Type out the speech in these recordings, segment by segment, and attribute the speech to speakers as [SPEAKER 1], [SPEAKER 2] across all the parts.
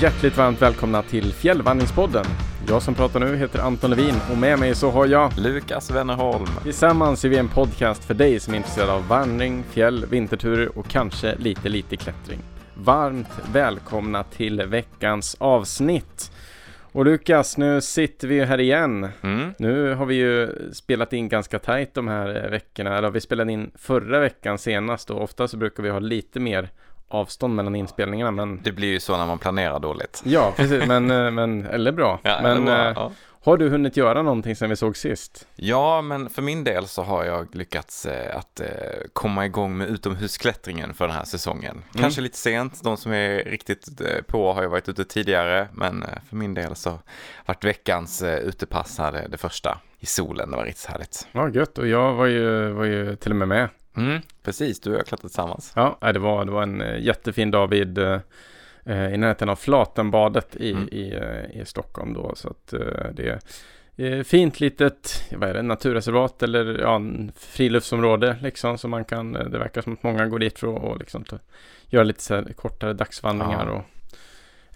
[SPEAKER 1] Hjärtligt varmt välkomna till Fjällvandringspodden. Jag som pratar nu heter Anton Levin och med mig så har jag
[SPEAKER 2] Lukas Wennerholm.
[SPEAKER 1] Tillsammans är vi en podcast för dig som är intresserad av vandring, fjäll, vinterturer och kanske lite, lite klättring. Varmt välkomna till veckans avsnitt. Och Lukas, nu sitter vi här igen.
[SPEAKER 2] Mm.
[SPEAKER 1] Nu har vi ju spelat in ganska tajt de här veckorna, eller vi spelade in förra veckan senast och ofta så brukar vi ha lite mer avstånd mellan inspelningarna men
[SPEAKER 2] Det blir ju så när man planerar dåligt.
[SPEAKER 1] Ja, precis, men, eh, men eller bra.
[SPEAKER 2] Ja,
[SPEAKER 1] men
[SPEAKER 2] eller bra,
[SPEAKER 1] eh,
[SPEAKER 2] ja.
[SPEAKER 1] har du hunnit göra någonting sen vi såg sist?
[SPEAKER 2] ja, men för min del så har jag lyckats eh, att eh, komma igång med utomhusklättringen för den här säsongen. Kanske lite sent, de som är riktigt eh, på har ju varit ute tidigare, men eh, för min del så vart veckans utepass här det, det första i solen, det var riktigt härligt.
[SPEAKER 1] Ja, gött. Och jag var ju, var ju till och med med.
[SPEAKER 2] Mm, precis, du och jag klättrat tillsammans.
[SPEAKER 1] Ja, det var, det var en eh, jättefin dag vid eh, eh, i närheten av Flatenbadet i,
[SPEAKER 2] Mm.
[SPEAKER 1] i, eh, i Stockholm då. Så att det är fint litet, vad är det, naturreservat eller ja, friluftsområde liksom. Så man kan, det verkar som att många går dit för att och liksom ta, göra lite så här kortare dagsvandringar
[SPEAKER 2] Ja.
[SPEAKER 1] och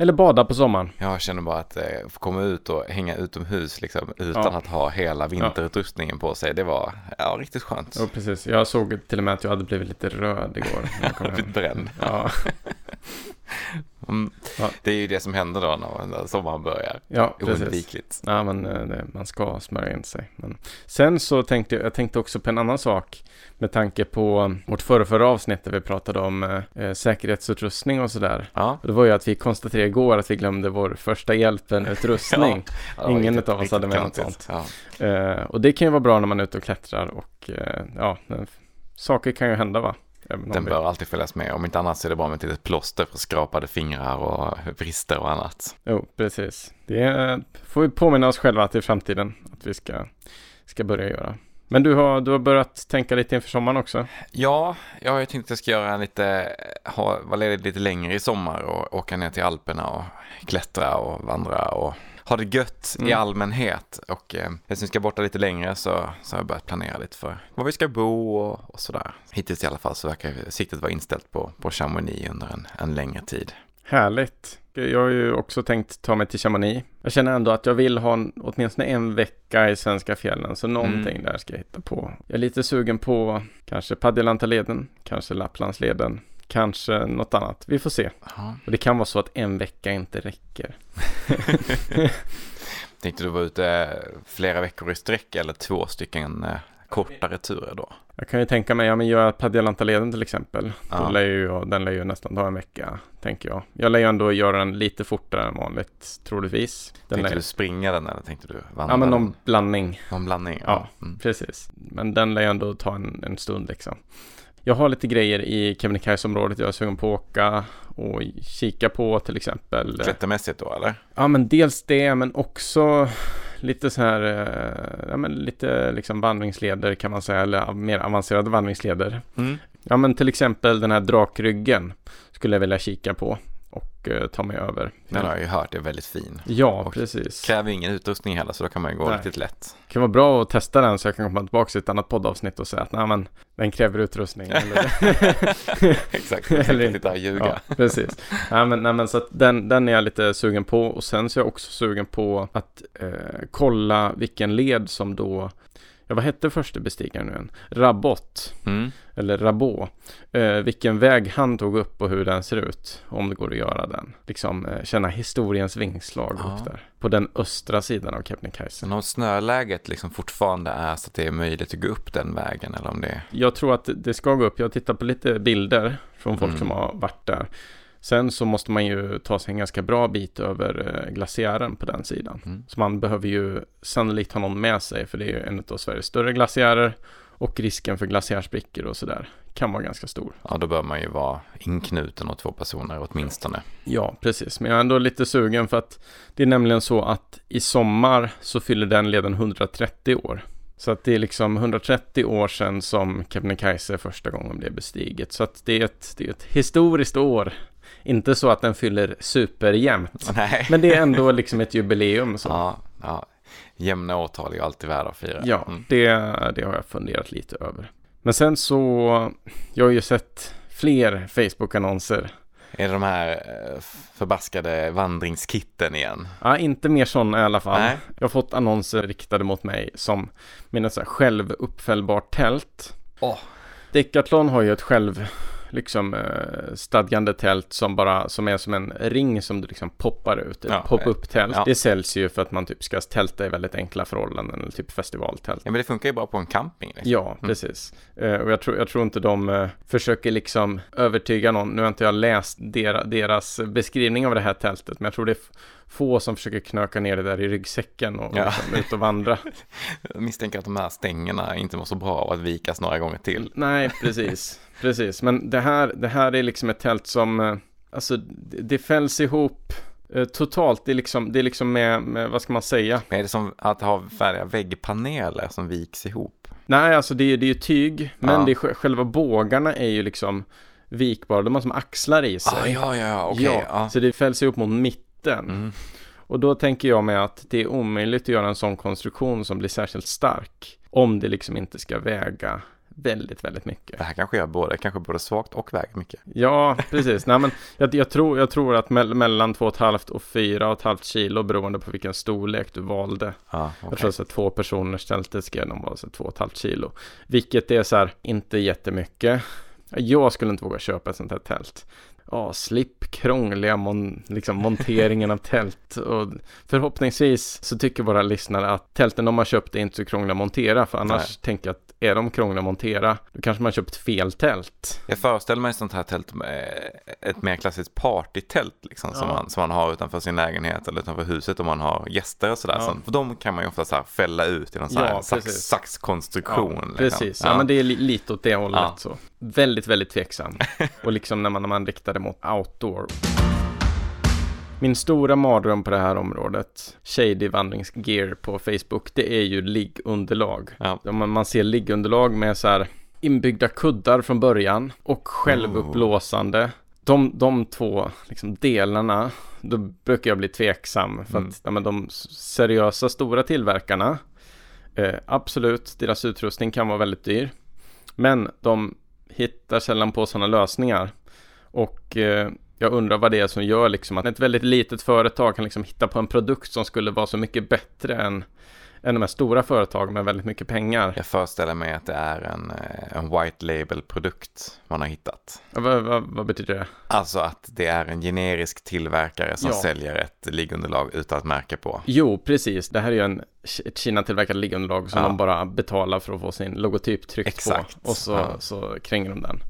[SPEAKER 1] eller bada på sommaren.
[SPEAKER 2] Jag känner bara att eh, få komma ut och hänga utomhus liksom, utan
[SPEAKER 1] Ja.
[SPEAKER 2] att ha hela vinterutrustningen på sig, det var ja, riktigt skönt.
[SPEAKER 1] Ja, precis. Jag såg till och med att jag hade blivit lite röd igår. när jag kom.
[SPEAKER 2] Blivit bränd.
[SPEAKER 1] Ja,
[SPEAKER 2] Mm.
[SPEAKER 1] Ja.
[SPEAKER 2] Det är ju det som händer då när, sommaren börjar.
[SPEAKER 1] ja precis.
[SPEAKER 2] Oundvikligt.
[SPEAKER 1] Ja, men eh, det, man ska smörja in sig. Men sen så tänkte jag, jag tänkte också på en annan sak med tanke på vårt förra, förra avsnitt där vi pratade om eh, eh, säkerhetsutrustning och sådär.
[SPEAKER 2] Ja,
[SPEAKER 1] Och det var ju att vi konstaterade igår att vi glömde vår första hjälpen-utrustning.
[SPEAKER 2] Ja,
[SPEAKER 1] Ingen
[SPEAKER 2] riktigt-
[SPEAKER 1] utav oss hade med något sånt. Eh, och det kan ju vara bra när man är ute och klättrar och eh, ja, saker kan ju hända va?
[SPEAKER 2] Den bör alltid följas med. Om inte annat så är det bra med ett litet plåster för skrapade fingrar och brister och annat.
[SPEAKER 1] Jo, precis. Det får vi påminna oss själva i framtiden att vi ska, ska börja göra. Men du har, du har börjat tänka lite inför sommaren också?
[SPEAKER 2] Ja, jag har ju tänkt att jag ska göra en lite, ha, vara ledig lite längre i sommar och åka ner till Alperna och klättra och vandra och ha det gött i
[SPEAKER 1] Mm.
[SPEAKER 2] allmänhet. Och eh, eftersom vi ska borta lite längre så, så har jag börjat planera lite för var vi ska bo och, och sådär. Hittills i alla fall så verkar siktet vara inställt på, på Chamonix under en, en längre tid.
[SPEAKER 1] Härligt. Jag har ju också tänkt ta mig till Chamonix. Jag känner ändå att jag vill ha en, åtminstone en vecka i svenska fjällen, så någonting
[SPEAKER 2] Mm.
[SPEAKER 1] där ska jag hitta på. Jag är lite sugen på kanske Padjelantaleden, kanske Lapplandsleden, kanske något annat. Vi får se.
[SPEAKER 2] Ja.
[SPEAKER 1] Och det kan vara så att en vecka inte räcker.
[SPEAKER 2] Tänkte du vara ute flera veckor i sträck eller två stycken eh, kortare turer då?
[SPEAKER 1] Jag kan ju tänka mig, ja men göra Padjelantaleden till exempel.
[SPEAKER 2] Ja.
[SPEAKER 1] Lär ju, den lär ju nästan ta en vecka, tänker jag. Jag lär ju ändå göra den lite fortare än vanligt, troligtvis. Den
[SPEAKER 2] Tänkte
[SPEAKER 1] lär...
[SPEAKER 2] du springa den eller tänkte du vandra
[SPEAKER 1] Ja men
[SPEAKER 2] den?
[SPEAKER 1] någon blandning.
[SPEAKER 2] någon blandning?
[SPEAKER 1] Ja.
[SPEAKER 2] Mm.
[SPEAKER 1] Precis, men den lär ju ändå ta en, en stund liksom. Jag har lite grejer i Kebnekaise-området jag är sugen på att åka och kika på till exempel.
[SPEAKER 2] Klättermässigt då eller?
[SPEAKER 1] Ja, men dels det, men också lite så här, eh, ja men lite liksom vandringsleder kan man säga, eller mer avancerade vandringsleder.
[SPEAKER 2] Mm.
[SPEAKER 1] Ja, men till exempel den här drakryggen skulle jag vilja kika på och eh, ta mig över.
[SPEAKER 2] Den har jag ju hört är väldigt fin.
[SPEAKER 1] Ja,
[SPEAKER 2] Och
[SPEAKER 1] precis.
[SPEAKER 2] Kräver ingen utrustning heller så då kan man ju gå
[SPEAKER 1] Nej.
[SPEAKER 2] riktigt lätt.
[SPEAKER 1] Det kan vara bra att testa den så jag kan komma tillbaka till ett annat poddavsnitt och säga att nej men den kräver utrustning. Eller,
[SPEAKER 2] Exakt,
[SPEAKER 1] Eller
[SPEAKER 2] eller
[SPEAKER 1] inte.
[SPEAKER 2] ljuga.
[SPEAKER 1] ja, precis. Nej men, nej, men så att den, den är jag lite sugen på och sen så är jag också sugen på att eh, kolla vilken led som då Ja, vad hette första bestigaren nu igen? Rabot,
[SPEAKER 2] Mm.
[SPEAKER 1] eller Rabot. Eh, vilken väg han tog upp och hur den ser ut. Om det går att göra den. Liksom eh, känna historiens vingslag
[SPEAKER 2] Ja.
[SPEAKER 1] upp där. På den östra sidan av Kebnekaise.
[SPEAKER 2] Sen om snöläget liksom fortfarande är så att det är möjligt att gå upp den vägen eller om det är...
[SPEAKER 1] Jag tror att det ska gå upp. Jag har tittat på lite bilder från folk
[SPEAKER 2] Mm.
[SPEAKER 1] som har varit där. Sen så måste man ju ta sig en ganska bra bit över eh, glaciären på den sidan.
[SPEAKER 2] Mm.
[SPEAKER 1] Så man behöver ju sannolikt ha någon med sig för det är ju en av Sveriges större glaciärer och risken för glaciärsprickor och sådär kan vara ganska stor.
[SPEAKER 2] Ja, då bör man ju vara inknuten och två personer åtminstone.
[SPEAKER 1] Ja, precis. Men jag är ändå lite sugen för att det är nämligen så att i sommar så fyller den leden 130 år. Så att det är liksom 130 år sedan som Kebnekaise första gången blev bestiget. Så att det är ett, det är ett historiskt år. Inte så att den fyller superjämnt.
[SPEAKER 2] Nej.
[SPEAKER 1] Men det är ändå liksom ett jubileum. Så.
[SPEAKER 2] Ja, ja. Jämna årtal är alltid värda att fira.
[SPEAKER 1] Ja,
[SPEAKER 2] Mm.
[SPEAKER 1] det, det har jag funderat lite över. Men sen så, jag har ju sett fler Facebook-annonser
[SPEAKER 2] Är det de här eh, förbaskade vandringskitten igen?
[SPEAKER 1] Ja, inte mer sådana i alla fall.
[SPEAKER 2] Nej.
[SPEAKER 1] Jag har fått annonser riktade mot mig som så här självuppfällbart tält.
[SPEAKER 2] Åh.
[SPEAKER 1] Decathlon har ju ett själv liksom eh, stadgande tält som bara som är som en ring som du liksom poppar ut. Ett
[SPEAKER 2] Ja,
[SPEAKER 1] pop-up tält.
[SPEAKER 2] ja.
[SPEAKER 1] Det säljs ju för att man typ ska tälta i väldigt enkla förhållanden eller typ festivaltält.
[SPEAKER 2] Ja, men det funkar ju bra på en camping. Liksom.
[SPEAKER 1] Ja, precis. Eh, och jag tror, jag tror inte de eh, försöker liksom övertyga någon. Nu har inte jag läst dera, deras beskrivning av det här tältet, men jag tror det få som försöker knöka ner det där i ryggsäcken och
[SPEAKER 2] Ja.
[SPEAKER 1] liksom, ut och vandra.
[SPEAKER 2] Jag misstänker att de här stängerna inte mår så bra av att vikas några gånger till.
[SPEAKER 1] Nej, precis. precis. Men det här, det här är liksom ett tält som, eh, alltså det, fälls ihop eh, totalt. Det är liksom, det är liksom med, med, vad ska man säga?
[SPEAKER 2] Men är det som att ha färdiga väggpaneler som viks ihop?
[SPEAKER 1] Nej, alltså det är, det är ju tyg, men
[SPEAKER 2] Ja.
[SPEAKER 1] det är, sj- själva bågarna är ju liksom vikbara. De har som axlar i sig.
[SPEAKER 2] Ah, ja, ja, okej.
[SPEAKER 1] ja,
[SPEAKER 2] ja.
[SPEAKER 1] så det fälls ihop mot mitten.
[SPEAKER 2] Mm.
[SPEAKER 1] Och då tänker jag mig att det är omöjligt att göra en sån konstruktion som blir särskilt stark. Om det liksom inte ska väga väldigt, väldigt mycket.
[SPEAKER 2] Det här kanske gör både, kanske både svagt och väger mycket.
[SPEAKER 1] Ja, precis. Nej, men jag, jag, tror, jag tror att me mellan 2,5 och 4,5 kilo beroende på vilken storlek du valde.
[SPEAKER 2] Ja,
[SPEAKER 1] Jag
[SPEAKER 2] okej.
[SPEAKER 1] tror att två personers tältet ska nog vara så här 2,5 kilo. Vilket är så här, inte jättemycket. Jag skulle inte våga köpa ett sånt här tält. Ja, slipp krångliga mon liksom monteringen av tält. Och förhoppningsvis så tycker våra lyssnare att tälten de har köpt är inte så krångliga att montera. För annars
[SPEAKER 2] Nej.
[SPEAKER 1] tänker jag att är de krångliga att montera, då kanske man har köpt fel tält.
[SPEAKER 2] Jag föreställer mig sånt här tält ett mer klassiskt partytält liksom, som,
[SPEAKER 1] Ja.
[SPEAKER 2] man, som man har utanför sin lägenhet eller utanför huset om man har gäster och sådär.
[SPEAKER 1] Ja.
[SPEAKER 2] Så, för de kan man ju ofta så här fälla ut i någon
[SPEAKER 1] Ja,
[SPEAKER 2] här sax, saxkonstruktion.
[SPEAKER 1] Ja,
[SPEAKER 2] liksom.
[SPEAKER 1] precis, ja. men det är li lite åt det hållet så. Väldigt, väldigt tveksam. Och liksom när man, när man riktar det mot outdoor. Min stora mardröm på det här området, Shady vandringsgear på Facebook, det är ju liggunderlag.
[SPEAKER 2] Ja.
[SPEAKER 1] Man, man ser liggunderlag med så här inbyggda kuddar från början och självuppblåsande. De, de två liksom, delarna, då brukar jag bli tveksam. För
[SPEAKER 2] Mm.
[SPEAKER 1] att ja, men de seriösa stora tillverkarna, eh, absolut, deras utrustning kan vara väldigt dyr. Men de hittar sällan på sådana lösningar. Och eh, jag undrar vad det är som gör liksom att ett väldigt litet företag kan liksom hitta på en produkt som skulle vara så mycket bättre än, än de här stora företagen med väldigt mycket pengar.
[SPEAKER 2] Jag föreställer mig att det är en, eh, en white label-produkt man har hittat.
[SPEAKER 1] Vad, vad, vad betyder det?
[SPEAKER 2] Alltså att det är en generisk tillverkare som
[SPEAKER 1] Ja.
[SPEAKER 2] säljer ett liggunderlag utan ett märke på.
[SPEAKER 1] Jo, precis. Det här är ju en, ett Kina-tillverkat liggunderlag som
[SPEAKER 2] Ja.
[SPEAKER 1] de bara betalar för att få sin logotyp tryckt
[SPEAKER 2] Exakt.
[SPEAKER 1] på. Och så,
[SPEAKER 2] Ja.
[SPEAKER 1] så kränger de den.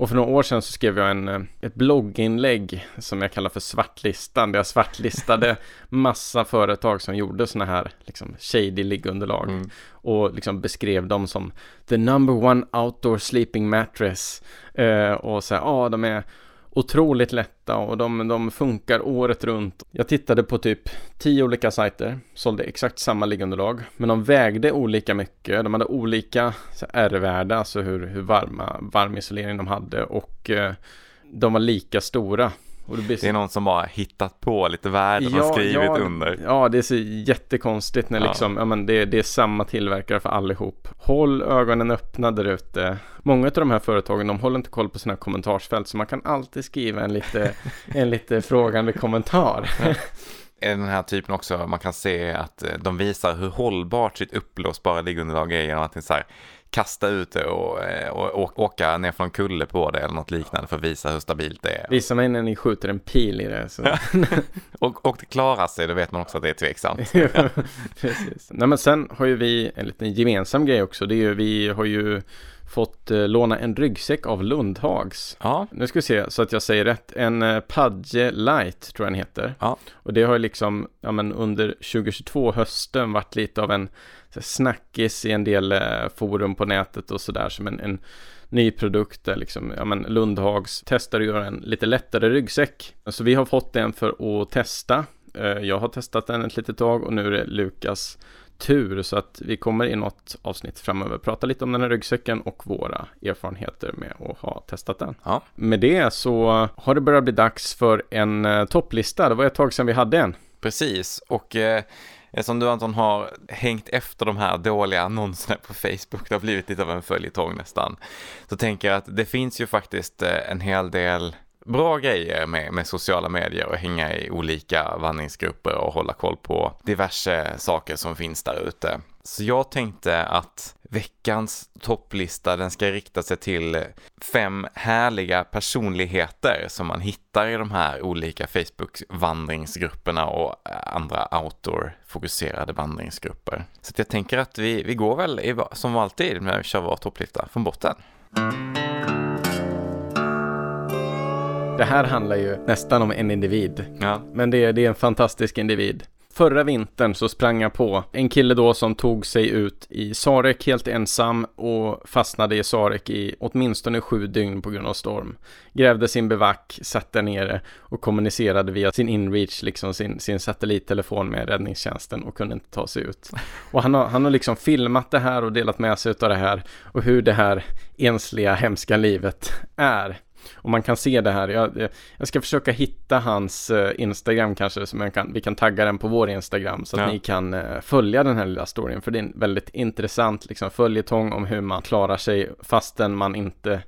[SPEAKER 1] Och för några år sedan så skrev jag en, eh, ett blogginlägg som jag kallar för svartlistan. Där jag svartlistade massa företag som gjorde sådana här liksom shady liggunderlag.
[SPEAKER 2] Mm.
[SPEAKER 1] Och liksom beskrev dem som the number one outdoor sleeping mattress. Eh, och så här, ja de är otroligt lätta och de, de funkar året runt. Jag tittade på typ tio olika sajter, sålde exakt samma liggunderlag, men de vägde olika mycket. De hade olika R-värde, alltså hur, hur varma, varmisolering de hade och eh, de var lika stora. Det blir så-
[SPEAKER 2] Det är någon som bara hittat på lite värden och skrivit
[SPEAKER 1] ja,
[SPEAKER 2] under.
[SPEAKER 1] Ja, det är så jättekonstigt när
[SPEAKER 2] Ja.
[SPEAKER 1] liksom, ja men det, det är samma tillverkare för allihop. Håll ögonen öppna där ute. Många av de här företagen, de håller inte koll på sina kommentarsfält, så man kan alltid skriva en lite, en lite frågande kommentar.
[SPEAKER 2] är den här typen också, man kan se att eh, de visar hur hållbart sitt uppblåsbara liggunderlag är genom att det så här, kasta ut det och, eh, och, och åka ner från en kulle på det eller något liknande för att visa hur stabilt det är.
[SPEAKER 1] Visa mig när ni skjuter en pil i det. Så.
[SPEAKER 2] Och, och det klarar sig, då vet man också att det är tveksamt.
[SPEAKER 1] Precis. Nej men sen har ju vi en liten gemensam grej också. Det är ju, vi har ju fått eh, låna en ryggsäck av Lundhags.
[SPEAKER 2] Ja,
[SPEAKER 1] Nu ska vi se så att jag säger rätt. En eh, Padge Light tror jag den heter.
[SPEAKER 2] Ja.
[SPEAKER 1] Och det har ju liksom, ja men under 2022 hösten varit lite av en snackis i en del eh, forum på nätet och sådär som en, en ny produkt där liksom, ja men Lundhags testar att göra en lite lättare ryggsäck. Så vi har fått den för att testa. Jag har testat den ett litet tag och nu är det Lukas tur så att vi kommer i något avsnitt framöver prata lite om den här ryggsäcken och våra erfarenheter med att ha testat den.
[SPEAKER 2] ja.
[SPEAKER 1] Med det så har det börjat bli dags för en eh, topplista. Det var ett tag sedan vi hade en.
[SPEAKER 2] precis. Och eh, eftersom du Anton har hängt efter de här dåliga annonserna på Facebook, det har blivit lite av en följetong nästan, så tänker jag att det finns ju faktiskt eh, en hel del bra grejer med, med sociala medier och hänga i olika vandringsgrupper och hålla koll på diverse saker som finns där ute. Så jag tänkte att veckans topplista den ska rikta sig till fem härliga personligheter som man hittar i de här olika Facebook-vandringsgrupperna och andra outdoor-fokuserade vandringsgrupper. Så jag tänker att vi, vi går väl i, som alltid när vi kör vår topplista från botten.
[SPEAKER 1] Det här handlar ju nästan om en individ.
[SPEAKER 2] Ja.
[SPEAKER 1] Men det är, det är en fantastisk individ. Förra vintern så sprang jag på en kille då som tog sig ut i Sarek helt ensam och fastnade i Sarek i åtminstone sju dygn på grund av storm. Grävde sin bevack, satt där nere och kommunicerade via sin inreach, liksom sin, sin satellittelefon med räddningstjänsten och kunde inte ta sig ut. Och han har, han har liksom filmat det här och delat med sig av det här och hur det här ensliga, hemska livet är. Och man kan se det här. Jag, jag ska försöka hitta hans uh, Instagram kanske, så kan, vi kan tagga den på vår Instagram så att ja. ni kan uh, följa den här lilla storyn. För det är en väldigt intressant liksom, följetong om hur man klarar sig fastän man inte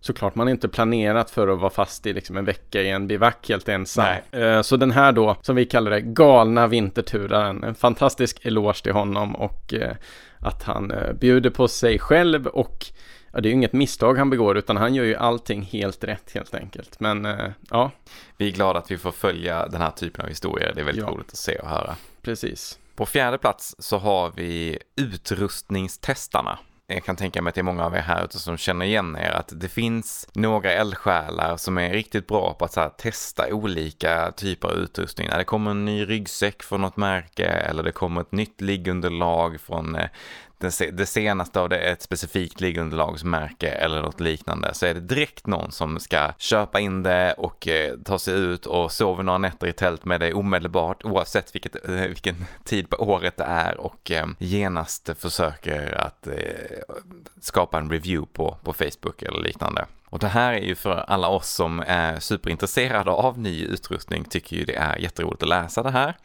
[SPEAKER 1] såklart man inte planerat för att vara fast i liksom en vecka i en bivack helt ensam. Uh, så den här då, som vi kallar det, galna vinterturen, en fantastisk eloge till honom och att han bjuder på sig själv och ja, det är ju inget misstag han begår utan han gör ju allting helt rätt helt enkelt. Men eh, ja.
[SPEAKER 2] Vi är glada att vi får följa den här typen av historier. Det är väldigt ja. roligt att se och höra.
[SPEAKER 1] Precis.
[SPEAKER 2] På fjärde plats så har vi utrustningstestarna. Jag kan tänka mig att det är många av er här ute som känner igen er att det finns några eldsjälar som är riktigt bra på att här, testa olika typer av utrustning. När det kommer en ny ryggsäck från något märke eller det kommer ett nytt liggunderlag från eh, det senaste av det är ett specifikt liggunderlagsmärke eller något liknande så är det direkt någon som ska köpa in det och eh, ta sig ut och sover några nätter i tält med det omedelbart oavsett vilket, eh, vilken tid på året det är och eh, genast försöker att eh, skapa en review på, på Facebook eller liknande. Och det här är ju för alla oss som är superintresserade av ny utrustning tycker ju det är jätteroligt att läsa det här.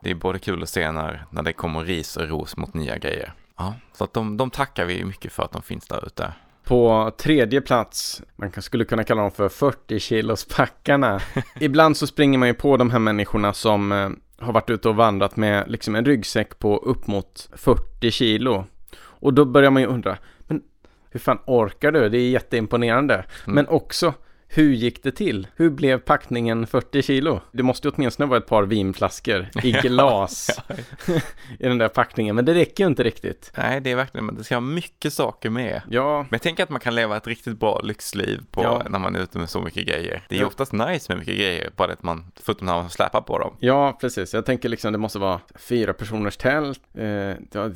[SPEAKER 2] Det är både kul att se när, när det kommer ris och ros mot nya grejer. Ja, så att de, de tackar vi mycket för att de finns där ute.
[SPEAKER 1] På tredje plats, man skulle kunna kalla dem för 40 kilos packarna. Ibland så springer man ju på de här människorna som eh, har varit ute och vandrat med liksom en ryggsäck på upp mot 40 kilo. Och då börjar man ju undra, men hur fan orkar du? Det är jätteimponerande. Mm. Men också, hur gick det till? Hur blev packningen 40 kilo? Det måste ju åtminstone vara ett par vinflaskor i glas i den där packningen, men det räcker ju inte riktigt.
[SPEAKER 2] Nej, det är verkligen, men det ska ha mycket saker med.
[SPEAKER 1] Ja.
[SPEAKER 2] Men jag tänker att man kan leva ett riktigt bra lyxliv på, ja. när man är ute med så mycket grejer. Det är ju ja. oftast nice med mycket grejer, bara att man, förutom när man släpar på dem.
[SPEAKER 1] Ja, precis. Jag tänker liksom det måste vara fyra personers tält, eh, ja,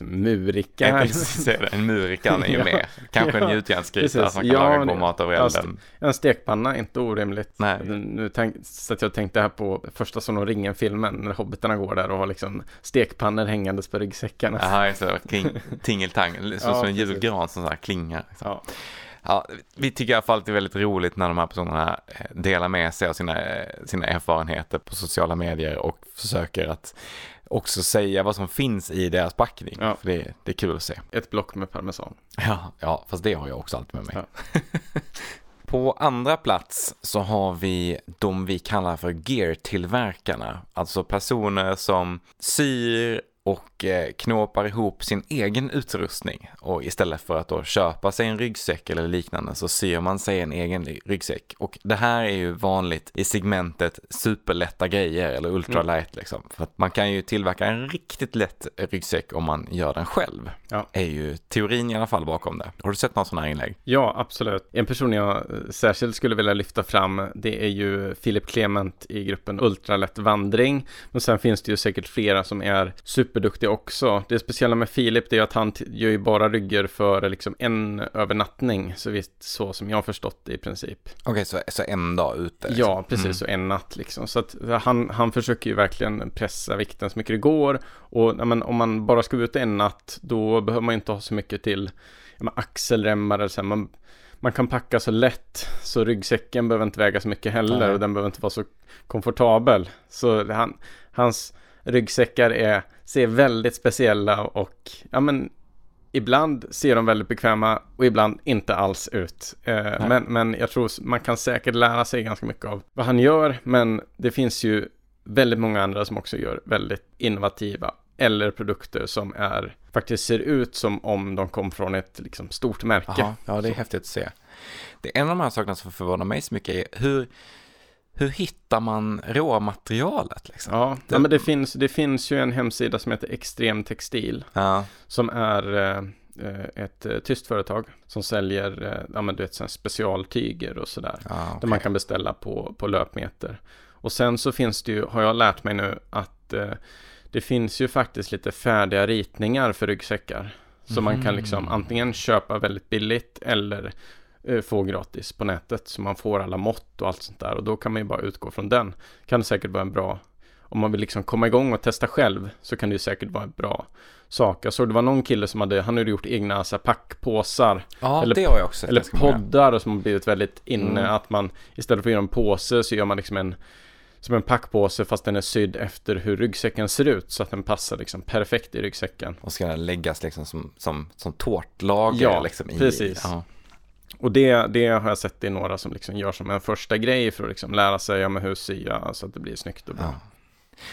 [SPEAKER 1] murika.
[SPEAKER 2] Precis, en murikan är ju med. Kanske en gjutjärnsgryta som man kan laga god mat över elden
[SPEAKER 1] en stekpanna, inte orimligt.
[SPEAKER 2] Nej.
[SPEAKER 1] Nu tänk, så att jag tänkte här på första Sagan om ringen-filmen, när hobbitarna går där och har liksom stekpannor hängandes på ryggsäckarna.
[SPEAKER 2] Jaha, just det, kling, tingeltang, så, ja, som en julgran som så här klingar. Liksom. Ja. Ja, vi tycker i alla fall att det är väldigt roligt när de här personerna eh, delar med sig av sina, eh, sina erfarenheter på sociala medier och försöker att också säga vad som finns i deras packning. Ja. För det, det är kul att se.
[SPEAKER 1] Ett block med parmesan.
[SPEAKER 2] Ja, ja fast det har jag också alltid med mig. Ja. På andra plats så har vi de vi kallar för gear-tillverkarna. Alltså personer som syr och eh, knåpar ihop sin egen utrustning. Och istället för att då köpa sig en ryggsäck eller liknande så syr man sig en egen ryggsäck. Och det här är ju vanligt i segmentet superlätta grejer eller ultralight mm. liksom. För att man kan ju tillverka en riktigt lätt ryggsäck om man gör den själv. Ja. Är ju teorin i alla fall bakom det. Har du sett några sådana här inlägg?
[SPEAKER 1] Ja, absolut. En person jag eh, särskilt skulle vilja lyfta fram det är ju Filip Clement i gruppen Ultralätt vandring. Men sen finns det ju säkert flera som är superduktiga också. Det speciella med Filip är att han gör ju bara rygger för liksom en övernattning, så visst så som jag har förstått det i princip.
[SPEAKER 2] Okej, okay, så, så en dag ute?
[SPEAKER 1] Liksom. Ja, precis, mm. så en natt liksom. Så att han, han försöker ju verkligen pressa vikten så mycket det går. Och ja, men, om man bara ska ut en natt, då behöver man inte ha så mycket till ja, axelremmar eller så. Man, man kan packa så lätt så ryggsäcken behöver inte väga så mycket heller Nej. och den behöver inte vara så komfortabel. Så han, hans ryggsäckar är, ser väldigt speciella och ja men ibland ser de väldigt bekväma och ibland inte alls ut. Eh, men, men jag tror man kan säkert lära sig ganska mycket av vad han gör, men det finns ju väldigt många andra som också gör väldigt innovativa eller produkter som är faktiskt ser ut som om de kom från ett liksom, stort märke.
[SPEAKER 2] Aha, ja, det är häftigt att se. Det är en av de här sakerna som förvånar mig så mycket är hur, hur hittar man råmaterialet? Liksom?
[SPEAKER 1] Ja, det... ja, men det finns, det finns ju en hemsida som heter Extrem Textil.
[SPEAKER 2] Ja.
[SPEAKER 1] Som är eh, ett eh, tyst företag som säljer eh, ja, men du vet, specialtyger och sådär.
[SPEAKER 2] Ja, okay.
[SPEAKER 1] Där man kan beställa på, på löpmeter. Och sen så finns det ju, har jag lärt mig nu, att eh, det finns ju faktiskt lite färdiga ritningar för ryggsäckar. Så mm. man kan liksom mm. antingen köpa väldigt billigt eller få gratis på nätet. Så man får alla mått och allt sånt där. Och då kan man ju bara utgå från den. Kan det säkert vara en bra, om man vill liksom komma igång och testa själv, så kan det ju säkert vara en bra sak. Jag såg det var någon kille som hade, han hade gjort egna så här, packpåsar.
[SPEAKER 2] Ja, eller, det har jag också
[SPEAKER 1] Eller poddar som har blivit väldigt inne. Mm. Att man istället för att göra en påse så gör man liksom en som en packpåse fast den är sydd efter hur ryggsäcken ser ut så att den passar liksom perfekt i ryggsäcken.
[SPEAKER 2] Och ska den läggas liksom som, som, som tårtlager?
[SPEAKER 1] Ja,
[SPEAKER 2] liksom
[SPEAKER 1] i, precis. Ja. Och det, det har jag sett i några som liksom gör som en första grej för att liksom lära sig ja, hur sya så att det blir snyggt och bra. Ja.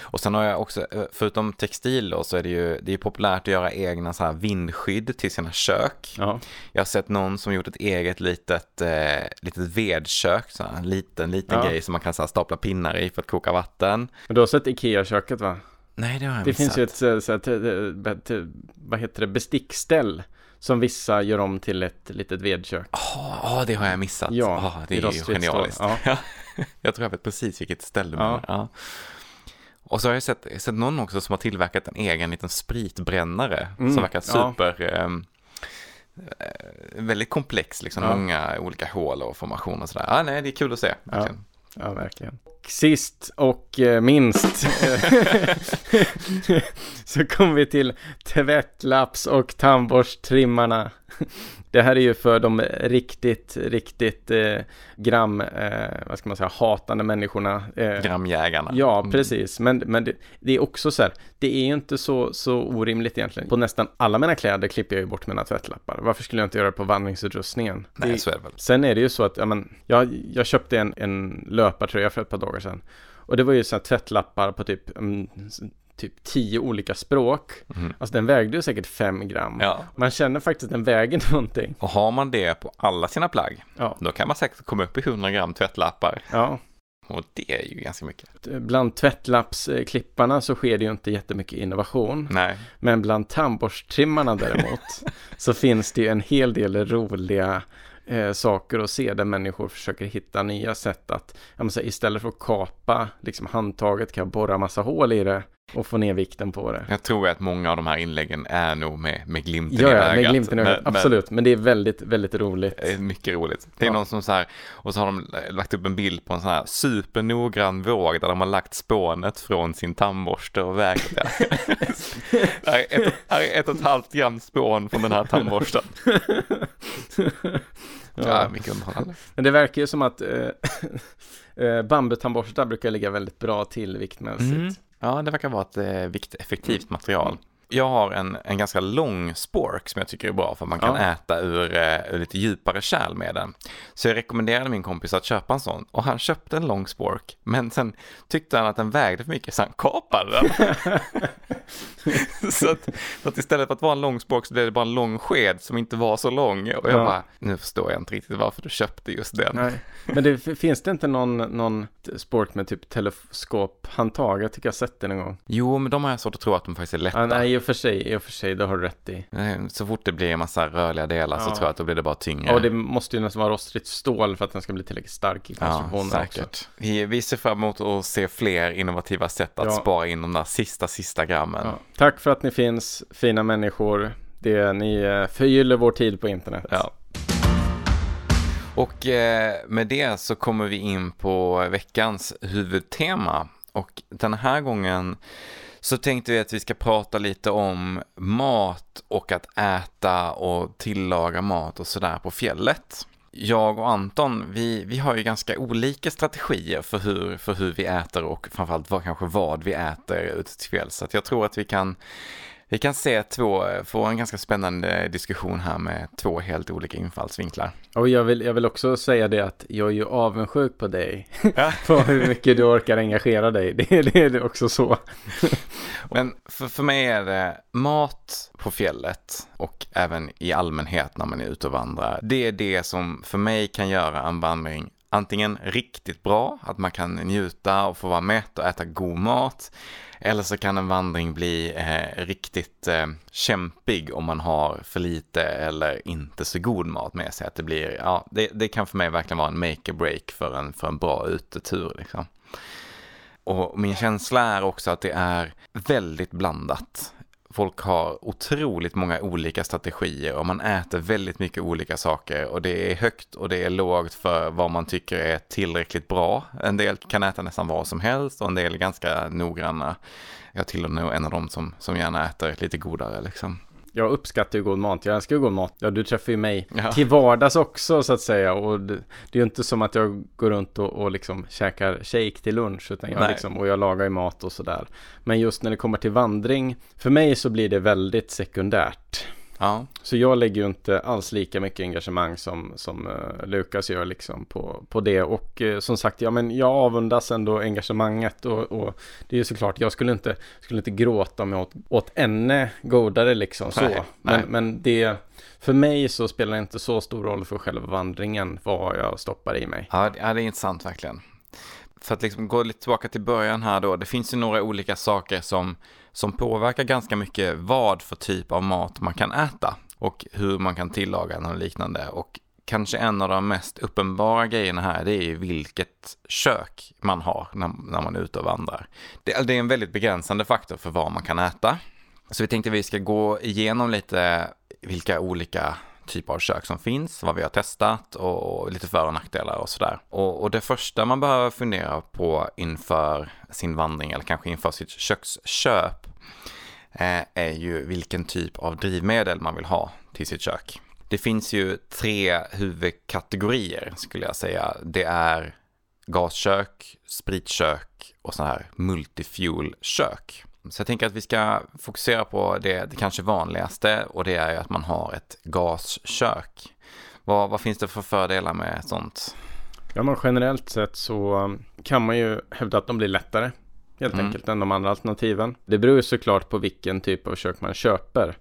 [SPEAKER 2] Och sen har jag också, eh, förutom textil då, så är det ju det är populärt att göra egna så här vindskydd till sina kök.
[SPEAKER 1] Ja.
[SPEAKER 2] Jag har sett någon som gjort ett eget litet, eh, litet vedkök, så här, en liten, liten ja. grej som man kan så här, stapla pinnar i för att koka vatten.
[SPEAKER 1] Men du har sett Ikea-köket va?
[SPEAKER 2] Nej, det har jag
[SPEAKER 1] Det finns ju ett, så här, vad heter det, bestickställ som vissa gör om till ett litet vedkök.
[SPEAKER 2] Ja, oh, det har jag missat.
[SPEAKER 1] Ja,
[SPEAKER 2] oh, det är ju genialiskt. Ja. jag tror jag vet precis vilket ställe du ja. ja. Och så har jag sett, sett någon också som har tillverkat en egen liten spritbrännare mm, som verkar super... Ja. Ehm, eh, väldigt komplex, liksom ja. många olika hål och formationer och sådär. Ah, nej, det är kul att se.
[SPEAKER 1] Verkligen. Ja, ja verkligen. Sist och eh, minst så kommer vi till tvättlaps och tandborsttrimmarna. Det här är ju för de riktigt, riktigt eh, gram, eh, vad ska man säga, hatande människorna.
[SPEAKER 2] Eh, Gramjägarna.
[SPEAKER 1] Ja, mm. precis. Men, men det, det, är också så här, det är ju inte så, så orimligt egentligen. På nästan alla mina kläder klipper jag ju bort mina tvättlappar. Varför skulle jag inte göra det på vandringsutrustningen?
[SPEAKER 2] Nej,
[SPEAKER 1] det,
[SPEAKER 2] så är det väl.
[SPEAKER 1] Sen är det ju så att, ja, men, jag, jag köpte en, en löpartröja för ett par dagar sedan. Och det var ju så här tvättlappar på typ um, typ tio olika språk. Mm. Alltså den vägde ju säkert fem gram.
[SPEAKER 2] Ja.
[SPEAKER 1] Man känner faktiskt att den väger någonting.
[SPEAKER 2] Och har man det på alla sina plagg,
[SPEAKER 1] ja.
[SPEAKER 2] då kan man säkert komma upp i 100 gram tvättlappar.
[SPEAKER 1] Ja.
[SPEAKER 2] Och det är ju ganska mycket.
[SPEAKER 1] Bland tvättlappsklipparna så sker det ju inte jättemycket innovation.
[SPEAKER 2] Nej.
[SPEAKER 1] Men bland tandborsttrimmarna däremot så finns det ju en hel del roliga eh, saker att se där människor försöker hitta nya sätt att, jag säga, istället för att kapa liksom handtaget kan jag borra massa hål i det och få ner vikten på det.
[SPEAKER 2] Jag tror att många av de här inläggen är nog med, med glimten
[SPEAKER 1] ja, i ögat. Ja, med glimten i ögat, absolut. Men, men det är väldigt, väldigt roligt.
[SPEAKER 2] Det är mycket roligt. Det är ja. någon som så här, och så har de lagt upp en bild på en sån här supernoggrann våg där de har lagt spånet från sin tandborste och vägt det. här är ett, här är ett och ett halvt gram spån från den här tandborsten. Ja, ja mycket underhållande.
[SPEAKER 1] Men det verkar ju som att äh, äh, bambutandborstar brukar ligga väldigt bra till viktmässigt. Mm.
[SPEAKER 2] Ja, det verkar vara ett eh, vikteffektivt material. Jag har en, en ganska lång spork som jag tycker är bra för man kan ja. äta ur, uh, ur lite djupare kärl med den. Så jag rekommenderade min kompis att köpa en sån och han köpte en lång spork. Men sen tyckte han att den vägde för mycket så han kapade den. så, att, så, att, istället för att vara en lång spork så blev det bara en lång sked som inte var så lång. Och jag ja. bara, nu förstår jag inte riktigt varför du köpte just den.
[SPEAKER 1] Nej. Men det, finns det inte någon, någon spork med typ teleskophandtag? Jag tycker jag har sett den en gång.
[SPEAKER 2] Jo, men de har jag svårt att tro att de faktiskt är lätta. Ja,
[SPEAKER 1] nej, i och för sig, i och för sig, det har du rätt i.
[SPEAKER 2] Så fort det blir en massa rörliga delar ja. så tror jag att då blir det bara tyngre.
[SPEAKER 1] Och det måste ju nästan vara rostfritt stål för att den ska bli tillräckligt stark i konstruktionen ja, säkert. också.
[SPEAKER 2] Vi, vi ser fram emot att se fler innovativa sätt att ja. spara in de där sista, sista grammen. Ja.
[SPEAKER 1] Tack för att ni finns, fina människor. Det, ni eh, förgyller vår tid på internet.
[SPEAKER 2] Ja. Och eh, med det så kommer vi in på veckans huvudtema. Och den här gången så tänkte vi att vi ska prata lite om mat och att äta och tillaga mat och sådär på fjället. Jag och Anton, vi, vi har ju ganska olika strategier för hur, för hur vi äter och framförallt vad, kanske vad vi äter ute till kväll, Så jag tror att vi kan vi kan se två, få en ganska spännande diskussion här med två helt olika infallsvinklar.
[SPEAKER 1] Och jag vill, jag vill också säga det att jag är ju avundsjuk på dig. Ja. på hur mycket du orkar engagera dig. Det, det är också så.
[SPEAKER 2] Men för, för mig är det mat på fjället och även i allmänhet när man är ute och vandrar. Det är det som för mig kan göra en vandring antingen riktigt bra, att man kan njuta och få vara mätt och äta god mat. Eller så kan en vandring bli eh, riktigt eh, kämpig om man har för lite eller inte så god mat med sig. Att det, blir, ja, det, det kan för mig verkligen vara en make or break för en, för en bra utetur. Liksom. Och min känsla är också att det är väldigt blandat. Folk har otroligt många olika strategier och man äter väldigt mycket olika saker och det är högt och det är lågt för vad man tycker är tillräckligt bra. En del kan äta nästan vad som helst och en del är ganska noggranna. Jag tillhör nog en av dem som, som gärna äter lite godare liksom
[SPEAKER 1] jag uppskattar ju god mat. Jag älskar ju god mat. Ja, du träffar ju mig ja. till vardags också så att säga. Och det, det är ju inte som att jag går runt och, och liksom käkar shake till lunch. Utan jag liksom, och jag lagar ju mat och sådär. Men just när det kommer till vandring. För mig så blir det väldigt sekundärt. Ja. Så jag lägger ju inte alls lika mycket engagemang som, som uh, Lukas gör liksom på, på det. Och uh, som sagt, ja men jag avundas ändå engagemanget och, och det är ju såklart, jag skulle inte, skulle inte gråta om jag åt, åt ännu godare liksom så. Nej, men, nej. men det, för mig så spelar det inte så stor roll för själva vandringen vad jag stoppar i mig.
[SPEAKER 2] Ja, det är intressant verkligen. För att liksom gå lite tillbaka till början här då, det finns ju några olika saker som som påverkar ganska mycket vad för typ av mat man kan äta och hur man kan tillaga den och liknande. Och kanske en av de mest uppenbara grejerna här det är ju vilket kök man har när, när man är ute och vandrar. Det, det är en väldigt begränsande faktor för vad man kan äta. Så vi tänkte att vi ska gå igenom lite vilka olika typer av kök som finns, vad vi har testat och lite för och nackdelar och sådär. Och, och det första man behöver fundera på inför sin vandring eller kanske inför sitt köksköp eh, är ju vilken typ av drivmedel man vill ha till sitt kök. Det finns ju tre huvudkategorier skulle jag säga. Det är gaskök, spritkök och så här multifuel-kök. Så jag tänker att vi ska fokusera på det, det kanske vanligaste och det är ju att man har ett gaskök. Vad, vad finns det för fördelar med sånt?
[SPEAKER 1] Ja, men generellt sett så kan man ju hävda att de blir lättare helt mm. enkelt än de andra alternativen. Det beror ju såklart på vilken typ av kök man köper.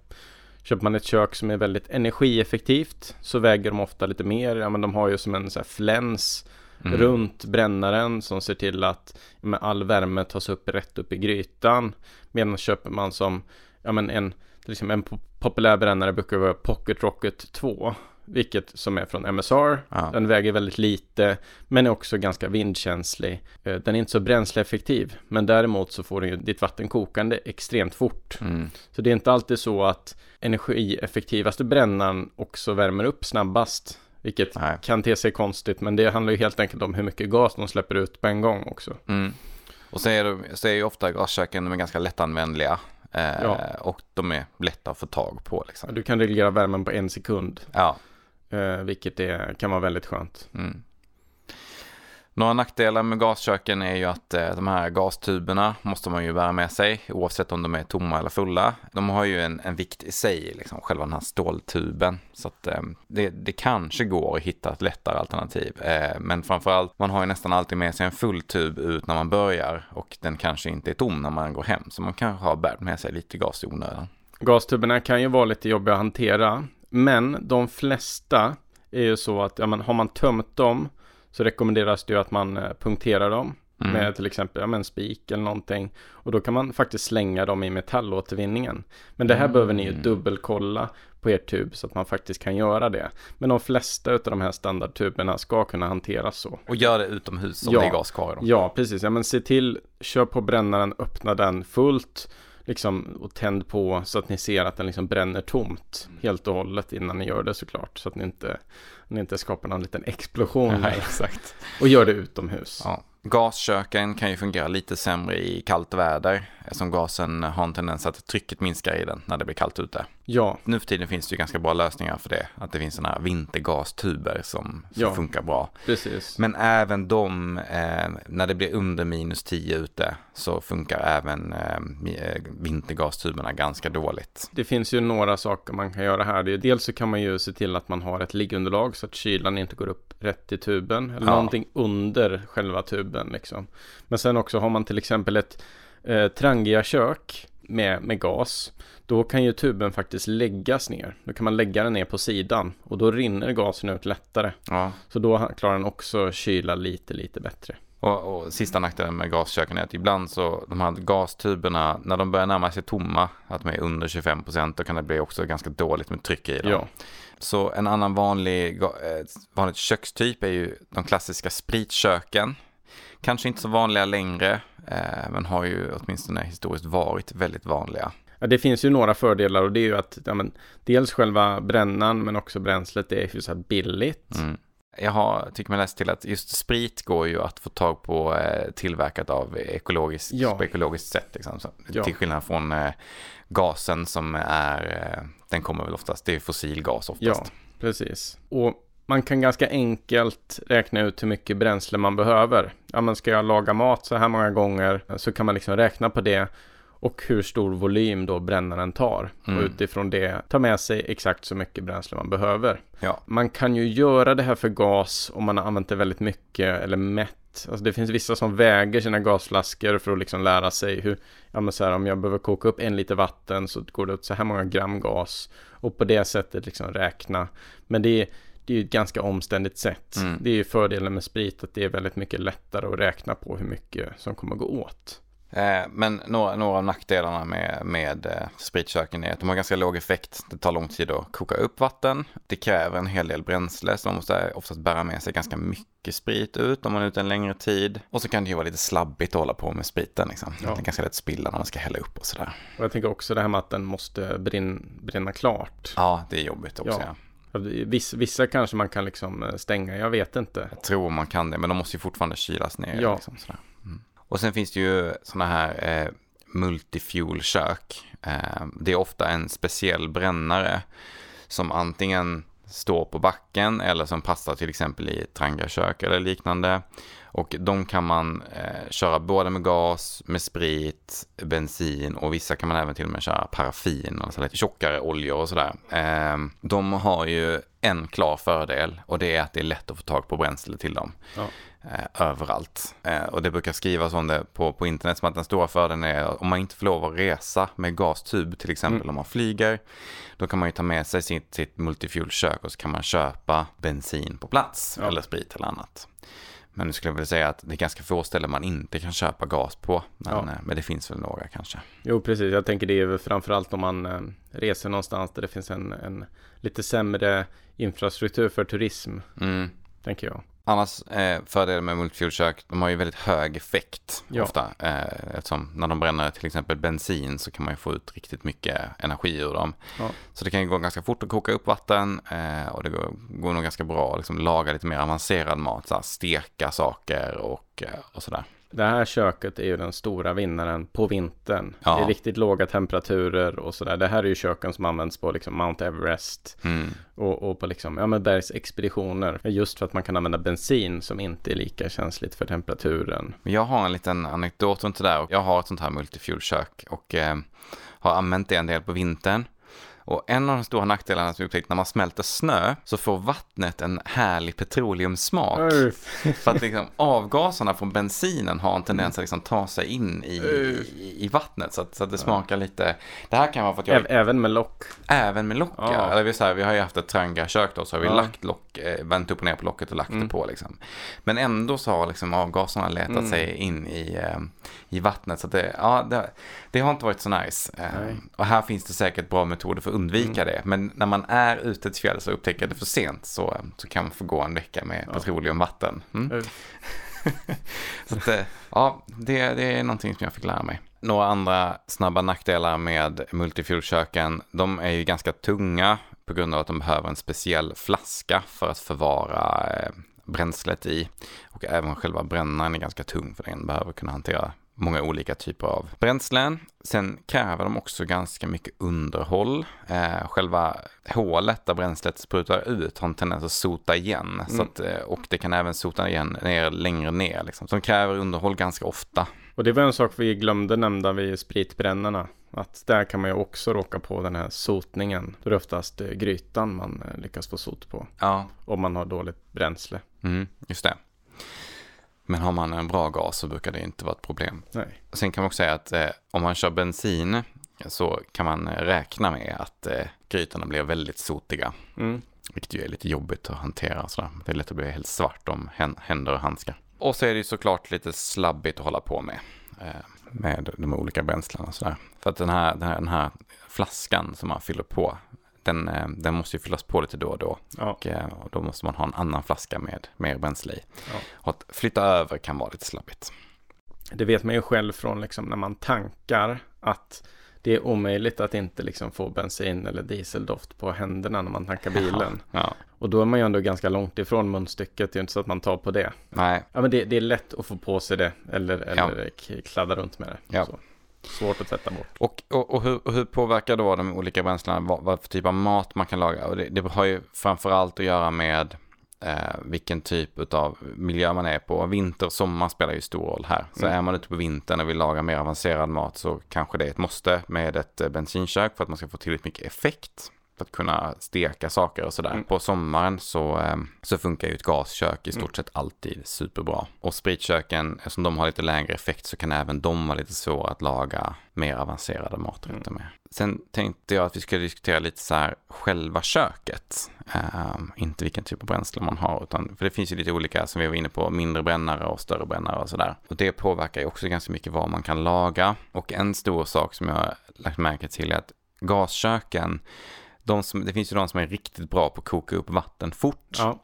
[SPEAKER 1] Köper man ett kök som är väldigt energieffektivt så väger de ofta lite mer. Ja, men de har ju som en så här fläns mm. runt brännaren som ser till att med all värme tas upp rätt upp i grytan. Medan köper man som ja, men en, liksom en populär brännare brukar vara Pocket Rocket 2 vilket som är från MSR. Ja. Den väger väldigt lite, men är också ganska vindkänslig. Eh, den är inte så bränsleeffektiv, men däremot så får den ju ditt vatten kokande extremt fort. Mm. Så det är inte alltid så att energieffektivaste brännaren också värmer upp snabbast. Vilket Nej. kan te sig konstigt, men det handlar ju helt enkelt om hur mycket gas de släpper ut på en gång också. Mm.
[SPEAKER 2] Och så är, det, så är ju ofta gasköken de är ganska lättanvändliga. Eh, ja. Och de är lätta att få tag på. Liksom.
[SPEAKER 1] Du kan reglera värmen på en sekund. Ja. Eh, vilket är, kan vara väldigt skönt. Mm.
[SPEAKER 2] Några nackdelar med gasköken är ju att eh, de här gastuberna måste man ju bära med sig oavsett om de är tomma eller fulla. De har ju en, en vikt i sig, liksom, själva den här ståltuben. Så att eh, det, det kanske går att hitta ett lättare alternativ. Eh, men framförallt, man har ju nästan alltid med sig en full tub ut när man börjar och den kanske inte är tom när man går hem. Så man kanske har bärt med sig lite gas i onödan.
[SPEAKER 1] Gastuberna kan ju vara lite jobbiga att hantera. Men de flesta är ju så att ja, men har man tömt dem så rekommenderas det ju att man eh, punkterar dem mm. med till exempel ja, en spik eller någonting. Och då kan man faktiskt slänga dem i metallåtervinningen. Men det här mm. behöver ni ju dubbelkolla på er tub så att man faktiskt kan göra det. Men de flesta av de här standardtuberna ska kunna hanteras så.
[SPEAKER 2] Och gör det utomhus om ja, det är gas kvar i dem.
[SPEAKER 1] Ja, precis. Ja, men se till, kör på brännaren, öppna den fullt liksom och tänd på så att ni ser att den liksom bränner tomt mm. helt och hållet innan ni gör det såklart. Så att ni inte, ni inte skapar någon liten explosion.
[SPEAKER 2] Ja, exakt.
[SPEAKER 1] Och gör det utomhus.
[SPEAKER 2] Ja. Gasköken kan ju fungera lite sämre i kallt väder eftersom gasen har en tendens att trycket minskar i den när det blir kallt ute.
[SPEAKER 1] Ja,
[SPEAKER 2] Nu för tiden finns det ju ganska bra lösningar för det. Att det finns sådana här vintergastuber som,
[SPEAKER 1] Ja.
[SPEAKER 2] funkar bra.
[SPEAKER 1] precis.
[SPEAKER 2] Men även de, eh, när det blir under minus 10 ute, så funkar även eh, eh, vintergastuberna ganska dåligt.
[SPEAKER 1] Det finns ju några saker man kan göra här. Det är, dels så kan man ju se till att man har ett liggunderlag så att kylan inte går upp rätt i tuben. Eller
[SPEAKER 2] Ja.
[SPEAKER 1] någonting under själva tuben liksom. Men sen också har man till exempel ett eh, Trangia-kök med, med gas. Då kan ju tuben faktiskt läggas ner. Då kan man lägga den ner på sidan och då rinner gasen ut lättare.
[SPEAKER 2] Ja.
[SPEAKER 1] Så då klarar den också kyla lite, lite bättre.
[SPEAKER 2] Och, och sista nackdelen med gasköken är att ibland så, de här gastuberna, när de börjar närma sig tomma, att de är under 25 procent, då kan det bli också ganska dåligt med tryck i dem.
[SPEAKER 1] Ja,
[SPEAKER 2] Så en annan vanlig, eh, vanligt kökstyp är ju de klassiska spritköken. Kanske inte så vanliga längre, eh, men har ju åtminstone historiskt varit väldigt vanliga.
[SPEAKER 1] Ja, det finns ju några fördelar och det är ju att ja, men, dels själva brännan men också bränslet är här billigt.
[SPEAKER 2] Mm. Jag har, tycker mig läst till att just sprit går ju att få tag på eh, tillverkat av ekologiskt,
[SPEAKER 1] Ja.
[SPEAKER 2] på ekologiskt sätt. Liksom. Så,
[SPEAKER 1] Ja.
[SPEAKER 2] Till skillnad från eh, gasen som är, eh, den kommer väl oftast, det är fossilgas oftast.
[SPEAKER 1] Ja, precis. Och man kan ganska enkelt räkna ut hur mycket bränsle man behöver. Ja, men ska jag laga mat så här många gånger så kan man liksom räkna på det och hur stor volym då brännaren tar.
[SPEAKER 2] Mm.
[SPEAKER 1] Och utifrån det ta med sig exakt så mycket bränsle man behöver.
[SPEAKER 2] Ja.
[SPEAKER 1] Man kan ju göra det här för gas om man har använt det väldigt mycket eller mätt. Alltså det finns vissa som väger sina gasflaskor för att liksom lära sig hur, ja men så här om jag behöver koka upp en liter vatten så går det åt så här många gram gas. Och på det sättet liksom räkna. Men det är, det är ju ett ganska omständigt sätt.
[SPEAKER 2] Mm.
[SPEAKER 1] Det är ju fördelen med sprit att det är väldigt mycket lättare att räkna på hur mycket som kommer gå åt.
[SPEAKER 2] Eh, men några, några av nackdelarna med, med eh, spritköken är att de har ganska låg effekt. Det tar lång tid att koka upp vatten. Det kräver en hel del bränsle så man måste oftast bära med sig ganska mycket sprit ut om man är ute en längre tid. Och så kan det ju vara lite slabbigt att hålla på med spriten. Liksom.
[SPEAKER 1] Ja.
[SPEAKER 2] Det är ganska lätt spilla när man ska hälla upp och sådär.
[SPEAKER 1] Och jag tänker också det här med att den måste brinn, brinna klart.
[SPEAKER 2] Ja, det är jobbigt också.
[SPEAKER 1] Ja.
[SPEAKER 2] Ja.
[SPEAKER 1] Vissa, vissa kanske man kan liksom eh, stänga, jag vet inte.
[SPEAKER 2] Jag tror man kan det, men de måste ju fortfarande kylas ner.
[SPEAKER 1] Ja.
[SPEAKER 2] Liksom, sådär. Och sen finns det ju sådana här eh, multifuel-kök. Eh, det är ofta en speciell brännare som antingen står på backen eller som passar till exempel i ett trangiakök eller liknande. Och de kan man eh, köra både med gas, med sprit, bensin och vissa kan man även till och med köra paraffin, alltså lite tjockare oljor och sådär. Eh, de har ju en klar fördel och det är att det är lätt att få tag på bränsle till dem.
[SPEAKER 1] Ja.
[SPEAKER 2] Eh, överallt. Eh, och det brukar skrivas om det på, på internet som att den stora fördelen är om man inte får lov att resa med gastub till exempel
[SPEAKER 1] Mm.
[SPEAKER 2] om man flyger. Då kan man ju ta med sig sitt, sitt multifuel-kök och så kan man köpa bensin på plats
[SPEAKER 1] Ja.
[SPEAKER 2] eller sprit eller annat. Men nu skulle jag vilja säga att det är ganska få ställen man inte kan köpa gas på. Men,
[SPEAKER 1] Ja.
[SPEAKER 2] eh, men det finns väl några kanske.
[SPEAKER 1] Jo, precis. Jag tänker det är väl framförallt om man eh, reser någonstans där det finns en, en lite sämre infrastruktur för turism,
[SPEAKER 2] Mm.
[SPEAKER 1] tänker jag.
[SPEAKER 2] Annars eh, fördelen med multifuel-kök, de har ju väldigt hög effekt
[SPEAKER 1] Ja.
[SPEAKER 2] ofta. Eh, eftersom när de bränner till exempel bensin så kan man ju få ut riktigt mycket energi ur dem.
[SPEAKER 1] Ja.
[SPEAKER 2] Så det kan ju gå ganska fort att koka upp vatten eh, och det går, går nog ganska bra att liksom laga lite mer avancerad mat, så här, steka saker och, eh, och sådär.
[SPEAKER 1] Det här köket är ju den stora vinnaren på vintern.
[SPEAKER 2] Ja.
[SPEAKER 1] Det är riktigt låga temperaturer och sådär. Det här är ju köken som används på liksom Mount Everest
[SPEAKER 2] Mm.
[SPEAKER 1] och, och på liksom, ja men bergsexpeditioner. Just för att man kan använda bensin som inte är lika känsligt för temperaturen.
[SPEAKER 2] Jag har en liten anekdot runt det där. Jag har ett sånt här multifuel-kök och eh, har använt det en del på vintern. Och en av de stora nackdelarna som jag upptäckt när man smälter snö så får vattnet en härlig petroleumsmak. För att liksom, avgaserna från bensinen har en tendens att liksom ta sig in i, i, i vattnet så att, så att det smakar lite. Det här kan vara för att jag
[SPEAKER 1] Ä- Även med lock.
[SPEAKER 2] även med lock, ja.
[SPEAKER 1] Ja.
[SPEAKER 2] Eller vi, så här, vi har ju haft ett Tranga-kök då, så har vi
[SPEAKER 1] Ja.
[SPEAKER 2] lagt lock, eh, vänt upp och ner på locket och lagt
[SPEAKER 1] Mm.
[SPEAKER 2] det på liksom. Men ändå så har liksom avgaserna letat
[SPEAKER 1] Mm.
[SPEAKER 2] sig in i, eh, i vattnet. Så att det, ja, det, det har inte varit så nice. Eh,
[SPEAKER 1] Nej.
[SPEAKER 2] och här finns det säkert bra metoder för undvika
[SPEAKER 1] Mm.
[SPEAKER 2] det. Men när man är ute till fjälls och upptäcker det för sent så, så kan man få gå en vecka med
[SPEAKER 1] Ja.
[SPEAKER 2] petroleumvatten. Mm. Så att, eh, ja, det, det är någonting som jag fick lära mig. Några andra snabba nackdelar med multifuel-köken, de är ju ganska tunga på grund av att de behöver en speciell flaska för att förvara eh, bränslet i. Och även själva brännaren är ganska tung för den behöver kunna hantera många olika typer av bränslen. Sen kräver de också ganska mycket underhåll. Eh, själva hålet där bränslet sprutar ut har en tendens att sota igen. Mm. Så att, eh, och det kan även sota igen ner längre ner. Liksom. Så de kräver underhåll ganska ofta.
[SPEAKER 1] Och det var en sak vi glömde nämna vid spritbrännarna. Att där kan man ju också råka på den här sotningen. Då är det oftast eh, grytan man eh, lyckas få sot på.
[SPEAKER 2] Ja.
[SPEAKER 1] Om man har dåligt bränsle.
[SPEAKER 2] Mm, just det. Men har man en bra gas så brukar det inte vara ett problem.
[SPEAKER 1] Nej.
[SPEAKER 2] Sen kan man också säga att eh, om man kör bensin så kan man räkna med att eh, grytorna blir väldigt sotiga.
[SPEAKER 1] Mm.
[SPEAKER 2] Vilket ju är lite jobbigt att hantera. Sådär. Det är lätt att bli helt svart om händer och handskar. Och så är det ju såklart lite slabbigt att hålla på med. Eh, med de olika bränslena och sådär. För att den här, den här, den här flaskan som man fyller på, den, eh, den måste ju fyllas på lite då och då.
[SPEAKER 1] Ja.
[SPEAKER 2] Och, eh, och då måste man ha en annan flaska med mer bränsle i.
[SPEAKER 1] Ja.
[SPEAKER 2] Och att flytta över kan vara lite slabbigt.
[SPEAKER 1] Det vet man ju själv från liksom när man tankar att det är omöjligt att inte liksom få bensin eller dieseldoft på händerna när man tankar bilen.
[SPEAKER 2] Ja, ja.
[SPEAKER 1] Och då är man ju ändå ganska långt ifrån munstycket. Det är ju inte så att man tar på det.
[SPEAKER 2] Nej,
[SPEAKER 1] Ja, men det, det är lätt att få på sig det eller, eller k- kladda runt med det.
[SPEAKER 2] Ja.
[SPEAKER 1] Så. Svårt att tvätta bort.
[SPEAKER 2] och, och, och, hur, och hur påverkar då de olika bränslena vad, vad för typ av mat man kan laga? Och det, det har ju framförallt att göra med eh, vilken typ av miljö man är på. Vinter och sommar spelar ju stor roll här. Så
[SPEAKER 1] Mm.
[SPEAKER 2] är man ute på vintern och vill laga mer avancerad mat så kanske det är ett måste med ett eh, bensinkök för att man ska få tillräckligt mycket effekt. För att kunna steka saker och sådär.
[SPEAKER 1] Mm.
[SPEAKER 2] På sommaren så, eh, så funkar ju ett gaskök i stort sett alltid superbra. Och spritköken, eftersom de har lite lägre effekt så kan även de vara lite svåra att laga mer avancerade maträtter med. Sen tänkte jag att vi skulle diskutera lite så här själva köket. Ehm, inte vilken typ av bränsle man har, utan för det finns ju lite olika som vi var inne på, mindre brännare och större brännare och sådär. Och det påverkar ju också ganska mycket vad man kan laga. Och en stor sak som jag har lagt märke till är att gasköken, de som, det finns ju de som är riktigt bra på att koka upp vatten fort.
[SPEAKER 1] Ja,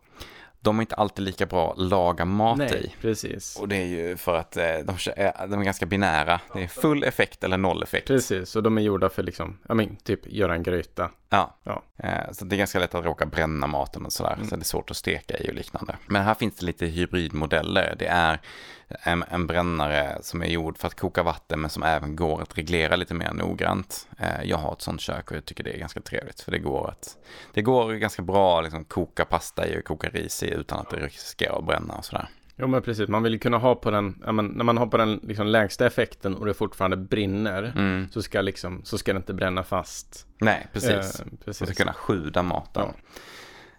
[SPEAKER 2] De är inte alltid lika bra att laga mat i.
[SPEAKER 1] nej, precis.
[SPEAKER 2] Och det är ju för att eh, de, är, de är ganska binära. Det är full effekt eller noll effekt.
[SPEAKER 1] Precis, och de är gjorda för liksom, ja men typ göra en gryta.
[SPEAKER 2] Ja.
[SPEAKER 1] Ja.
[SPEAKER 2] Eh, Så det är ganska lätt att råka bränna maten och sådär. Så det är svårt att steka i och liknande. Men här finns det lite hybridmodeller. Det är en, en brännare som är gjord för att koka vatten men som även går att reglera lite mer noggrant. Eh, Jag har ett sånt kök och jag tycker det är ganska trevligt. För det går att det går ganska bra att liksom koka pasta i och koka ris i utan att det riskerar att bränna och sådär.
[SPEAKER 1] Jo men precis, man vill ju kunna ha på den, ja, men, när man har på den liksom lägsta effekten och det fortfarande brinner.
[SPEAKER 2] Mm.
[SPEAKER 1] Så ska liksom, så ska det inte bränna fast.
[SPEAKER 2] Nej, precis.
[SPEAKER 1] Eh,
[SPEAKER 2] Man
[SPEAKER 1] precis.
[SPEAKER 2] ska kunna sjuda maten.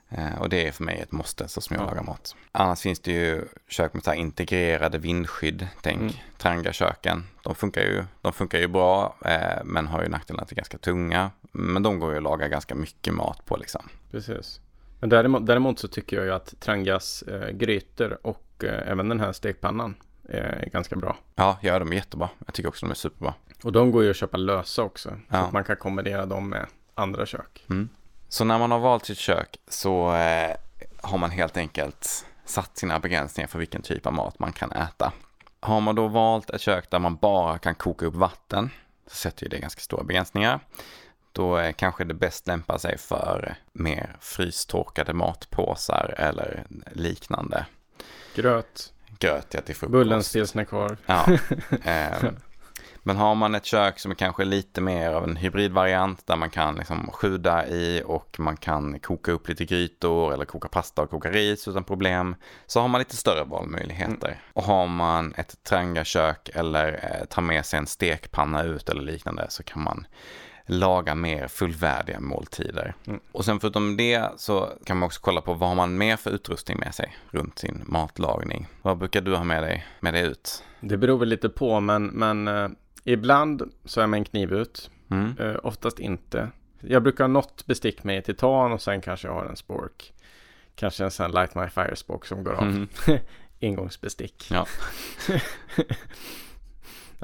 [SPEAKER 1] Ja.
[SPEAKER 2] Eh, Och det är för mig ett måste så som jag
[SPEAKER 1] Ja.
[SPEAKER 2] lagar mat. Annars finns det ju kök med så här integrerade vindskydd. Tänk
[SPEAKER 1] Mm.
[SPEAKER 2] Tranga-köken. De funkar ju, de funkar ju bra eh, men har ju nackdelen att de är ganska tunga. Men de går ju att laga ganska mycket mat på liksom.
[SPEAKER 1] Precis. Men däremot, däremot så tycker jag ju att Trangas eh, grytor och eh, även den här stekpannan är ganska bra.
[SPEAKER 2] Ja, ja, de är jättebra. Jag tycker också de är superbra.
[SPEAKER 1] Och de går ju att köpa lösa också. Så
[SPEAKER 2] Ja.
[SPEAKER 1] att man kan kombinera dem med andra kök.
[SPEAKER 2] Så när man har valt sitt kök så eh, har man helt enkelt satt sina begränsningar för vilken typ av mat man kan äta. Har man då valt ett kök där man bara kan koka upp vatten så sätter ju det ganska stora begränsningar. Då eh, kanske det bäst lämpar sig för mer frystorkade matpåsar eller liknande.
[SPEAKER 1] Gröt,
[SPEAKER 2] Gröt ja, till frukost.
[SPEAKER 1] Bullens stilsnäckkorv.
[SPEAKER 2] Ja. Eh, men har man ett kök som är kanske lite mer av en hybridvariant där man kan liksom sjuda i och man kan koka upp lite grytor eller koka pasta och koka ris utan problem så har man lite större valmöjligheter. Och har man ett tranga-kök eller eh, tar med sig en stekpanna ut eller liknande så kan man laga mer fullvärdiga måltider.
[SPEAKER 1] Mm.
[SPEAKER 2] Och sen förutom det så kan man också kolla på vad har man mer för utrustning med sig runt sin matlagning. Vad brukar du ha med dig, med dig ut?
[SPEAKER 1] Det beror väl lite på, men, men eh, ibland så är jag med en kniv ut.
[SPEAKER 2] Mm.
[SPEAKER 1] Eh, oftast inte. Jag brukar ha något bestick med i titan och sen kanske jag har en spork. Kanske en sån Light My Fire spork som går av.
[SPEAKER 2] Mm.
[SPEAKER 1] Engångsbestick.
[SPEAKER 2] Ja.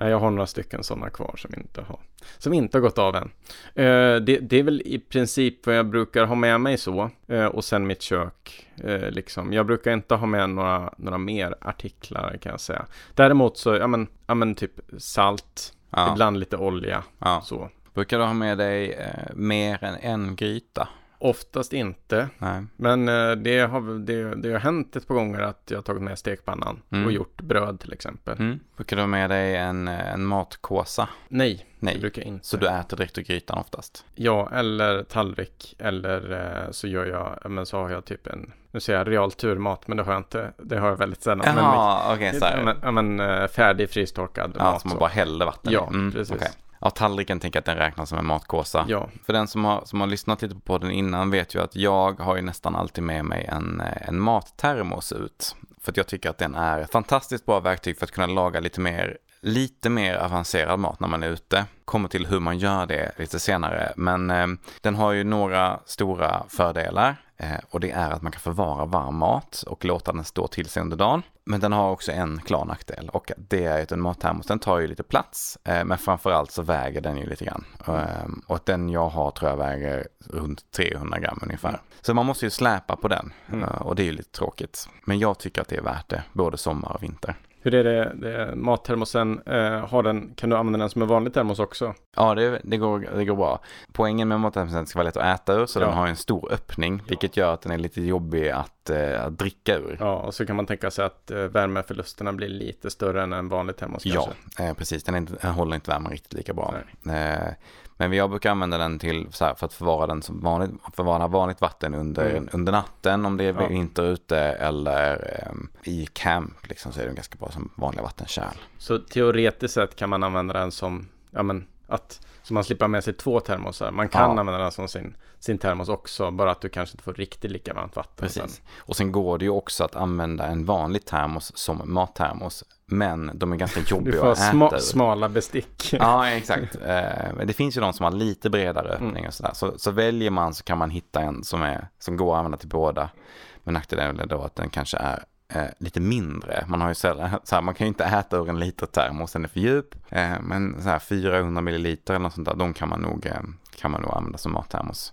[SPEAKER 1] Nej, jag har några stycken sådana kvar som inte har, som inte har gått av än. Eh, det, det är väl i princip vad jag brukar ha med mig så. Eh, och sen mitt kök. Eh, liksom. Jag brukar inte ha med några, några mer artiklar kan jag säga. Däremot så, ja men, ja, men typ salt.
[SPEAKER 2] Ja.
[SPEAKER 1] Ibland lite olja.
[SPEAKER 2] Ja.
[SPEAKER 1] Så.
[SPEAKER 2] Brukar du ha med dig eh, mer än en gryta?
[SPEAKER 1] Oftast inte.
[SPEAKER 2] Nej.
[SPEAKER 1] Men eh, det har, det, det har hänt ett par gånger att jag har tagit med stekpannan
[SPEAKER 2] Mm.
[SPEAKER 1] och gjort bröd till exempel.
[SPEAKER 2] Mm. Brukar du ha med dig en, eh, en matkåsa?
[SPEAKER 1] Nej, det
[SPEAKER 2] Nej.
[SPEAKER 1] brukar jag inte.
[SPEAKER 2] Så du äter direkt ur grytan oftast?
[SPEAKER 1] Ja, eller tallrik. Eller eh, så gör jag, ja, men så har jag typ en, nu säger jag real turmat, men det har jag inte. Det har jag väldigt sällan.
[SPEAKER 2] Jaha, okej här.
[SPEAKER 1] men, men färdig frystorkad
[SPEAKER 2] Ja,
[SPEAKER 1] mat.
[SPEAKER 2] som man bara häller vatten
[SPEAKER 1] Ja.
[SPEAKER 2] Mm,
[SPEAKER 1] precis.
[SPEAKER 2] okej. Ja, tallriken tänker jag att den räknas som en matkåsa.
[SPEAKER 1] Ja,
[SPEAKER 2] För den som har, som har lyssnat lite på podden innan vet ju att jag har ju nästan alltid med mig en, eh, en mattermos ut. För att jag tycker att den är ett fantastiskt bra verktyg för att kunna laga lite mer, lite mer avancerad mat när man är ute. Kommer till hur man gör det lite senare. Men eh, den har ju några stora fördelar. Eh, och det är att man kan förvara varm mat och låta den stå till sig under dagen. Men den har också en klar nackdel och det är att en mattermos den tar ju lite plats. Eh, men framförallt så väger den ju lite grann. Eh, och den jag har tror jag väger runt 300 gram ungefär. Så man måste ju släpa på den
[SPEAKER 1] Mm.
[SPEAKER 2] eh, och det är ju lite tråkigt. Men jag tycker att det är värt det, både sommar och vinter.
[SPEAKER 1] hur är det, det mattermosen, eh, har den, kan du använda den som en vanlig termos också?
[SPEAKER 2] Ja, det, det, går, det går bra. Poängen med mattermosen är att den ska vara lätt att äta ur, så
[SPEAKER 1] Ja.
[SPEAKER 2] den har en stor öppning, vilket gör att den är lite jobbig att, eh, att dricka ur.
[SPEAKER 1] Ja, och så kan man tänka sig att eh, värmeförlusterna blir lite större än en vanlig termos
[SPEAKER 2] Ja,
[SPEAKER 1] kanske.
[SPEAKER 2] eh, precis. Den, inte, den håller inte värmen riktigt lika bra. Eh, men jag brukar använda den till här, för att förvara den som vanligt, förvara vanligt vatten under,
[SPEAKER 1] Mm.
[SPEAKER 2] under natten om det är
[SPEAKER 1] Ja.
[SPEAKER 2] vinter ute eller eh, i camp liksom, så är den ganska bra som vanliga vattenkärl.
[SPEAKER 1] Så teoretiskt sett kan man använda den som, ja men, att, så man slipper med sig två termosar. Man kan
[SPEAKER 2] Ja.
[SPEAKER 1] använda den som sin, sin termos också, bara att du kanske inte får riktigt lika varmt vatten.
[SPEAKER 2] Precis. Och sen går det ju också att använda en vanlig termos som mattermos. Men de är ganska
[SPEAKER 1] Du
[SPEAKER 2] jobbiga
[SPEAKER 1] får
[SPEAKER 2] att äta
[SPEAKER 1] sma,
[SPEAKER 2] ur.
[SPEAKER 1] smala bestick.
[SPEAKER 2] Ja, exakt. Eh, det finns ju de som har lite bredare
[SPEAKER 1] Mm.
[SPEAKER 2] öppning och sådär. Så, så väljer man så kan man hitta en som, är, som går att använda till båda. Men nackdelen är då att den kanske är eh, lite mindre. Man har ju sällan, så här, man kan ju inte äta ur en liter termos, den är för djup. Eh, men så här 400 milliliter eller något sånt där, de kan man nog, eh, kan man nog använda som mattermos.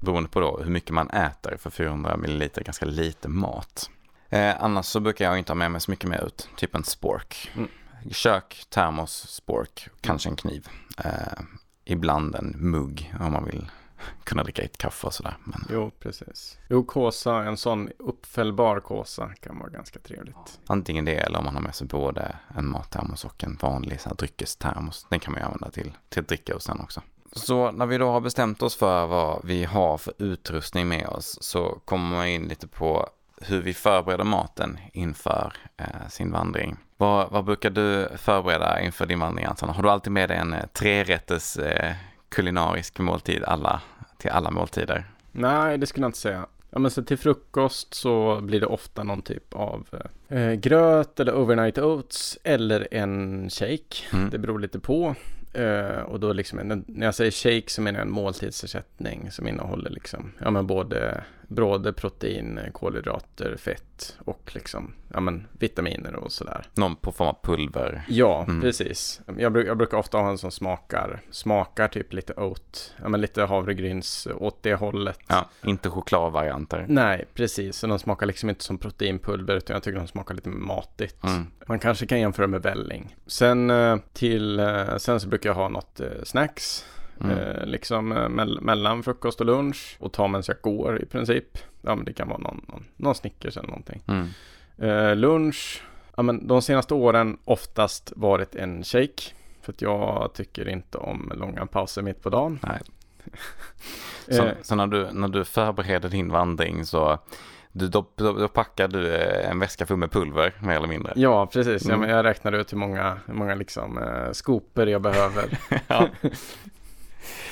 [SPEAKER 2] Beroende på då hur mycket man äter, för 400 milliliter är ganska lite mat. Eh, annars så brukar jag inte ha med mig så mycket mer ut, typ en spork.
[SPEAKER 1] Mm.
[SPEAKER 2] Kök, termos, spork, kanske en kniv. Eh, ibland en mugg om man vill kunna dricka ett kaffe och sådär. Men
[SPEAKER 1] Jo, precis. Jo, kåsa, en sån uppfällbar kåsa kan vara ganska trevligt.
[SPEAKER 2] antingen det eller om man har med sig både en mattermos och en vanlig så här, dryckestermos. Den kan man ju använda till, till att dricka ur sen också. Så när vi då har bestämt oss för vad vi har för utrustning med oss så kommer man in lite på hur vi förbereder maten inför eh, sin vandring. Vad, vad brukar du förbereda inför din vandring Anton? Har du alltid med dig en eh, trerätters eh, kulinarisk måltid alla, till alla måltider?
[SPEAKER 1] Nej, det skulle jag inte säga. Ja, men så till frukost så blir det ofta någon typ av eh, gröt eller overnight oats eller en shake.
[SPEAKER 2] Mm.
[SPEAKER 1] Det beror lite på. Eh, och då liksom, en, när jag säger shake så menar jag en måltidsersättning som innehåller liksom, ja men både, både protein, kolhydrater, fett och liksom, ja men vitaminer och sådär.
[SPEAKER 2] Någon på form av pulver?
[SPEAKER 1] Ja,
[SPEAKER 2] Mm.
[SPEAKER 1] precis. Jag, jag brukar ofta ha en som smakar, smakar typ lite oat, ja men lite havregryns åt det hållet.
[SPEAKER 2] Ja, inte chokladvarianter.
[SPEAKER 1] Nej, precis. Så de smakar liksom inte som proteinpulver utan jag tycker de smakar lite matigt.
[SPEAKER 2] Mm.
[SPEAKER 1] Man kanske kan jämföra med välling. Sen eh, till, eh, sen så brukar jag ha något eh, snacks.
[SPEAKER 2] Mm.
[SPEAKER 1] Eh, liksom eh, mell- mellan frukost och lunch. Och ta medan jag går i princip. Ja men det kan vara någon, någon, någon Snickers eller någonting.
[SPEAKER 2] Mm.
[SPEAKER 1] Eh, lunch. Ja men de senaste åren oftast varit en shake. För att jag tycker inte om långa pauser mitt på dagen.
[SPEAKER 2] Nej. Så,
[SPEAKER 1] Eh,
[SPEAKER 2] så när, du, när du förbereder din vandring så du, då, då, packar du eh, en väska full med pulver mer eller mindre?
[SPEAKER 1] Ja, precis. Ja,
[SPEAKER 2] Mm.
[SPEAKER 1] men jag räknar ut hur många, hur många liksom, eh, skoper jag behöver.
[SPEAKER 2] Ja.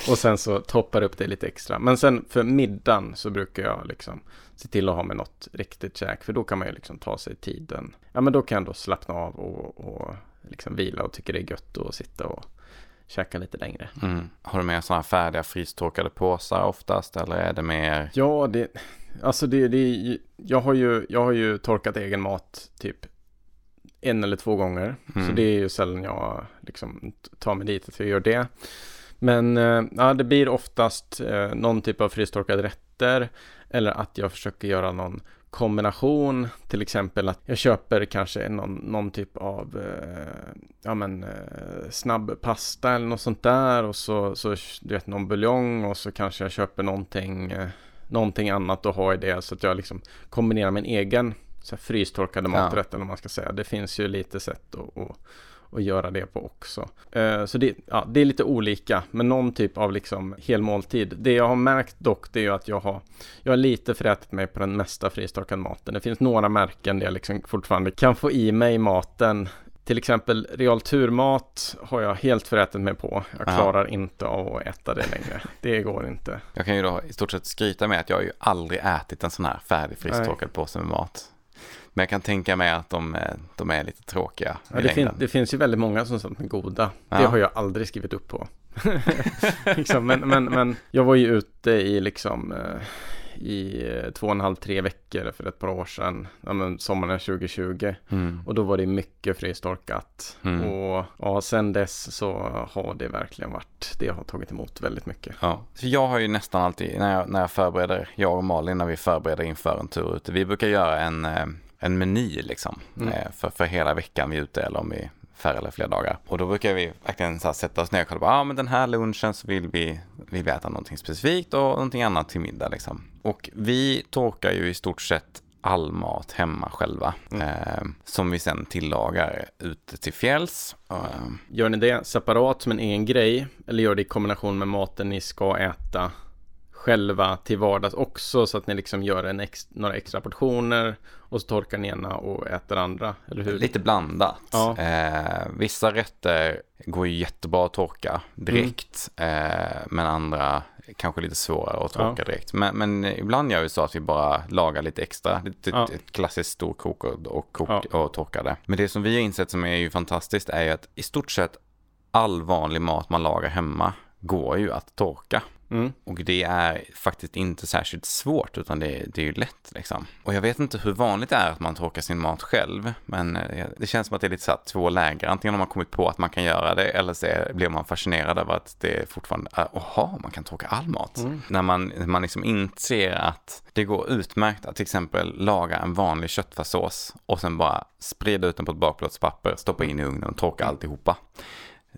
[SPEAKER 1] och sen så toppar upp det lite extra. Men sen för middagen så brukar jag liksom se till att ha med något riktigt käk. För då kan man ju liksom ta sig tiden. Ja, men då kan jag då slappna av och, och liksom vila och tycker det är gött att sitta och käka lite längre.
[SPEAKER 2] Mm. Har du med sådana här färdiga frystorkade påsar oftast eller är det mer?
[SPEAKER 1] Ja, det, alltså det, det, jag har ju, jag har ju torkat egen mat typ en eller två gånger.
[SPEAKER 2] Mm.
[SPEAKER 1] Så det är ju sällan jag liksom tar mig dit att jag gör det. Men eh, ja, det blir oftast eh, någon typ av frystorkade rätter eller att jag försöker göra någon kombination, till exempel att jag köper kanske någon, någon typ av eh, ja, men, eh, snabb pasta eller något sånt där och så, så du vet någon buljong och så kanske jag köper någonting, eh, någonting annat och har i det så att jag liksom kombinerar min egen så här, frystorkade maträtt ja. eller vad man ska säga. Det finns ju lite sätt att, att och göra det på också. Eh, så det, ja, det är lite olika, men någon typ av liksom helmåltid. Det jag har märkt dock, det är att jag har, jag har lite förätit mig på den mesta frystorkade maten. Det finns några märken där jag liksom fortfarande kan få i mig maten till exempel real turmat har jag helt förätit mig på. Jag klarar Aha. inte av att äta det längre. Det går inte.
[SPEAKER 2] Jag kan ju då i stort sett skryta med att jag har ju aldrig ätit en sån här färdig frystorkad påse med mat. Men jag kan tänka mig att de, de är lite tråkiga.
[SPEAKER 1] Ja, det, fin det, finns ju väldigt många som sagt är goda. Ja. Det har jag aldrig skrivit upp på. liksom, men, men, men jag var ju ute i liksom eh, i eh, två och en halv, tre veckor för ett par år sedan. Ja, men sommaren 2020. Mm. Och då var det mycket frystorkat. Mm. Och ja, sen dess så har det verkligen varit, det har tagit emot väldigt mycket.
[SPEAKER 2] Ja, så jag har ju nästan alltid, när jag, när jag förbereder, jag och Malin när vi förbereder inför en tur ute, vi brukar göra en eh, en meny liksom mm. Eh, för, för hela veckan vi är ute eller om vi färre eller fler dagar. Och då brukar vi verkligen så sätta oss ner och kolla på, ja ah, men den här lunchen så vill vi, vill vi äta någonting specifikt och någonting annat till middag liksom. Och vi torkar ju i stort sett all mat hemma själva. Mm. Eh, som vi sen tillagar ute till fjälls.
[SPEAKER 1] Eh. Gör ni det separat som en egen grej? Eller gör det i kombination med maten ni ska äta själva till vardags också så att ni liksom gör en ex, några extra portioner och så torkar ni ena och äter andra, eller hur?
[SPEAKER 2] Lite blandat. Ja. Eh, vissa rätter går ju jättebra att torka direkt, mm. eh, men andra kanske lite svårare att torka ja. direkt. Men, men, ibland gör vi så att vi bara lagar lite extra, lite, ja. ett klassiskt storkok och, och, kok, och torkar det. Men det som vi har insett som är ju fantastiskt är ju att i stort sett all vanlig mat man lagar hemma går ju att torka. Mm. Och det är faktiskt inte särskilt svårt utan det, det är ju lätt liksom. Och jag vet inte hur vanligt det är att man torkar sin mat själv. Men eh, det känns som att det är lite så här två läger. Antingen har man kommit på att man kan göra det eller så blir man fascinerad av att det fortfarande är, jaha, man kan torka all mat. Mm. När man, man liksom inser att det går utmärkt att till exempel laga en vanlig köttfärssås och sen bara sprida ut den på ett bakplåtspapper, stoppa in i ugnen och torka alltihopa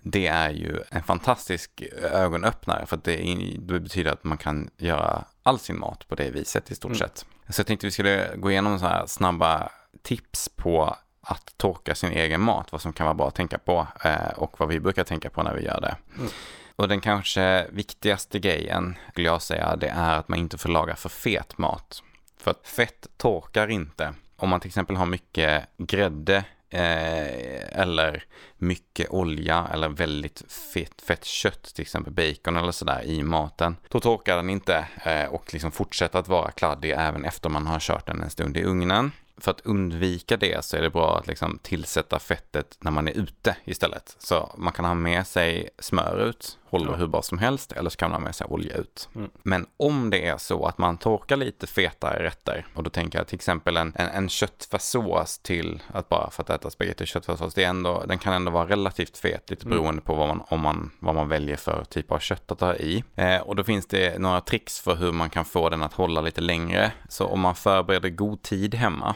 [SPEAKER 2] det är ju en fantastisk ögonöppnare för att det, det, betyder att man kan göra all sin mat på det viset i stort mm. sett. Så jag tänkte vi skulle gå igenom så här snabba tips på att torka sin egen mat, vad som kan vara bra att tänka på eh, och vad vi brukar tänka på när vi gör det. Mm. Och den kanske viktigaste grejen, skulle jag säga, det är att man inte får laga för fet mat. För att fett torkar inte. Om man till exempel har mycket grädde Eh, eller mycket olja eller väldigt fett, fett kött, till exempel bacon eller sådär i maten. Då torkar den inte eh, och liksom fortsätter att vara kladdig även efter man har kört den en stund i ugnen för att undvika det så är det bra att liksom tillsätta fettet när man är ute istället. Så man kan ha med sig smör ut, håller ja. hur bra som helst, eller så kan man ha med sig olja ut. Mm. Men om det är så att man torkar lite fetare rätter, och då tänker jag till exempel en, en, en köttfärssås till att bara för att äta spagetti och köttfärssås, det är ändå, den kan ändå vara relativt fet, lite mm. beroende på vad man, om man, vad man väljer för typ av kött att ha i. Eh, och då finns det några tricks för hur man kan få den att hålla lite längre. Så om man förbereder god tid hemma,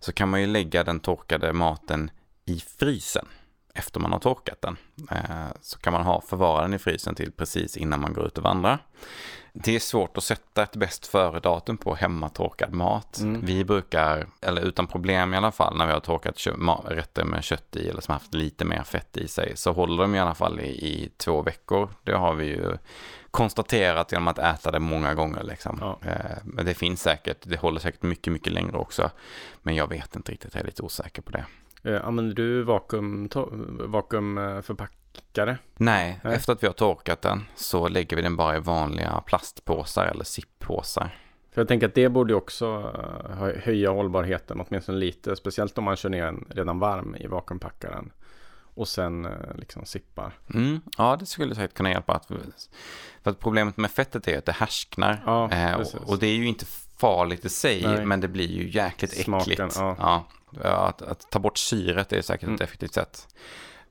[SPEAKER 2] så kan man ju lägga den torkade maten i frysen efter man har torkat den. Eh, så kan man ha förvara den i frysen till precis innan man går ut och vandrar. Det är svårt att sätta ett bäst före-datum på hemmatorkad mat. Mm. Vi brukar, eller utan problem i alla fall, när vi har torkat rätter med kött i eller som haft lite mer fett i sig, så håller de i alla fall i, i två veckor. Det har vi ju konstaterat genom att äta det många gånger. Liksom. Ja. Eh, men det finns säkert, det håller säkert mycket, mycket längre också. Men jag vet inte riktigt, jag är lite osäker på det.
[SPEAKER 1] Eh, använder du vakuum, vakuumförpackare?
[SPEAKER 2] Nej, Nej, efter att vi har torkat den så lägger vi den bara i vanliga plastpåsar eller zipppåsar.
[SPEAKER 1] För jag tänker att det borde också eh, höja hållbarheten åtminstone lite. Speciellt om man kör ner den redan varm i vakuumpackaren och sen eh, liksom sippar.
[SPEAKER 2] Mm, ja, det skulle säkert kunna hjälpa. Att, för att problemet med fettet är att det härsknar. Ja, eh, och, och, det är ju inte farligt i sig, Nej. men det blir ju jäkligt Smaken, äckligt. Ja. ja att, att, ta bort syret är säkert mm. ett effektivt sätt.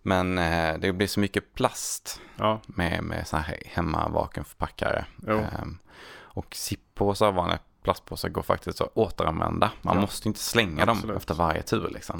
[SPEAKER 2] Men eh, det blir så mycket plast ja. med, med så här hemma vakuumförpackare. Eh, och sippåsar, vanliga plastpåsar går faktiskt att återanvända. Man
[SPEAKER 1] Ja.
[SPEAKER 2] måste inte slänga
[SPEAKER 1] Absolut.
[SPEAKER 2] dem efter varje tur liksom.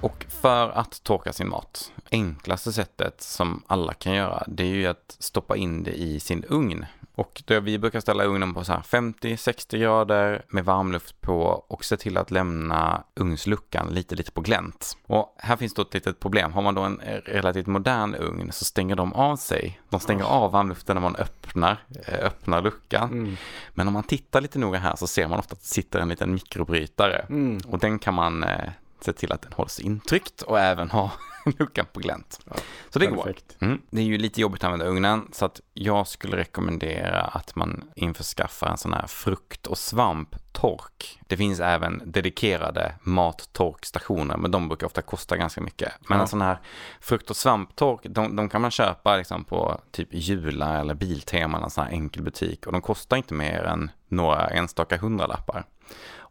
[SPEAKER 2] Och för att torka sin mat, enklaste sättet som alla kan göra, det är ju att stoppa in det i sin ugn. Och då vi brukar ställa ugnen på så här 50-60 grader med varmluft på och se till att lämna ugnsluckan lite, lite på glänt. Och här finns då ett litet problem. Har man då en relativt modern ugn så stänger de av sig. De stänger av varmluften när man öppnar, eh, öppnar luckan.
[SPEAKER 1] Mm.
[SPEAKER 2] Men om man tittar lite noga här så ser man ofta att det sitter en liten mikrobrytare.
[SPEAKER 1] Mm.
[SPEAKER 2] Och den kan man eh, se till att den hålls intryckt och även ha luckan på glänt.
[SPEAKER 1] Ja,
[SPEAKER 2] så det går. Mm. Det är ju lite jobbigt att använda ugnen så att jag skulle rekommendera att man införskaffar en sån här frukt och svamptork. Det finns även dedikerade mattorkstationer men de brukar ofta kosta ganska mycket. Men
[SPEAKER 1] Ja.
[SPEAKER 2] en sån här frukt och svamptork, de, de kan man köpa liksom på typ Jula eller Biltema, en sån här enkel butik och de kostar inte mer än några enstaka hundralappar.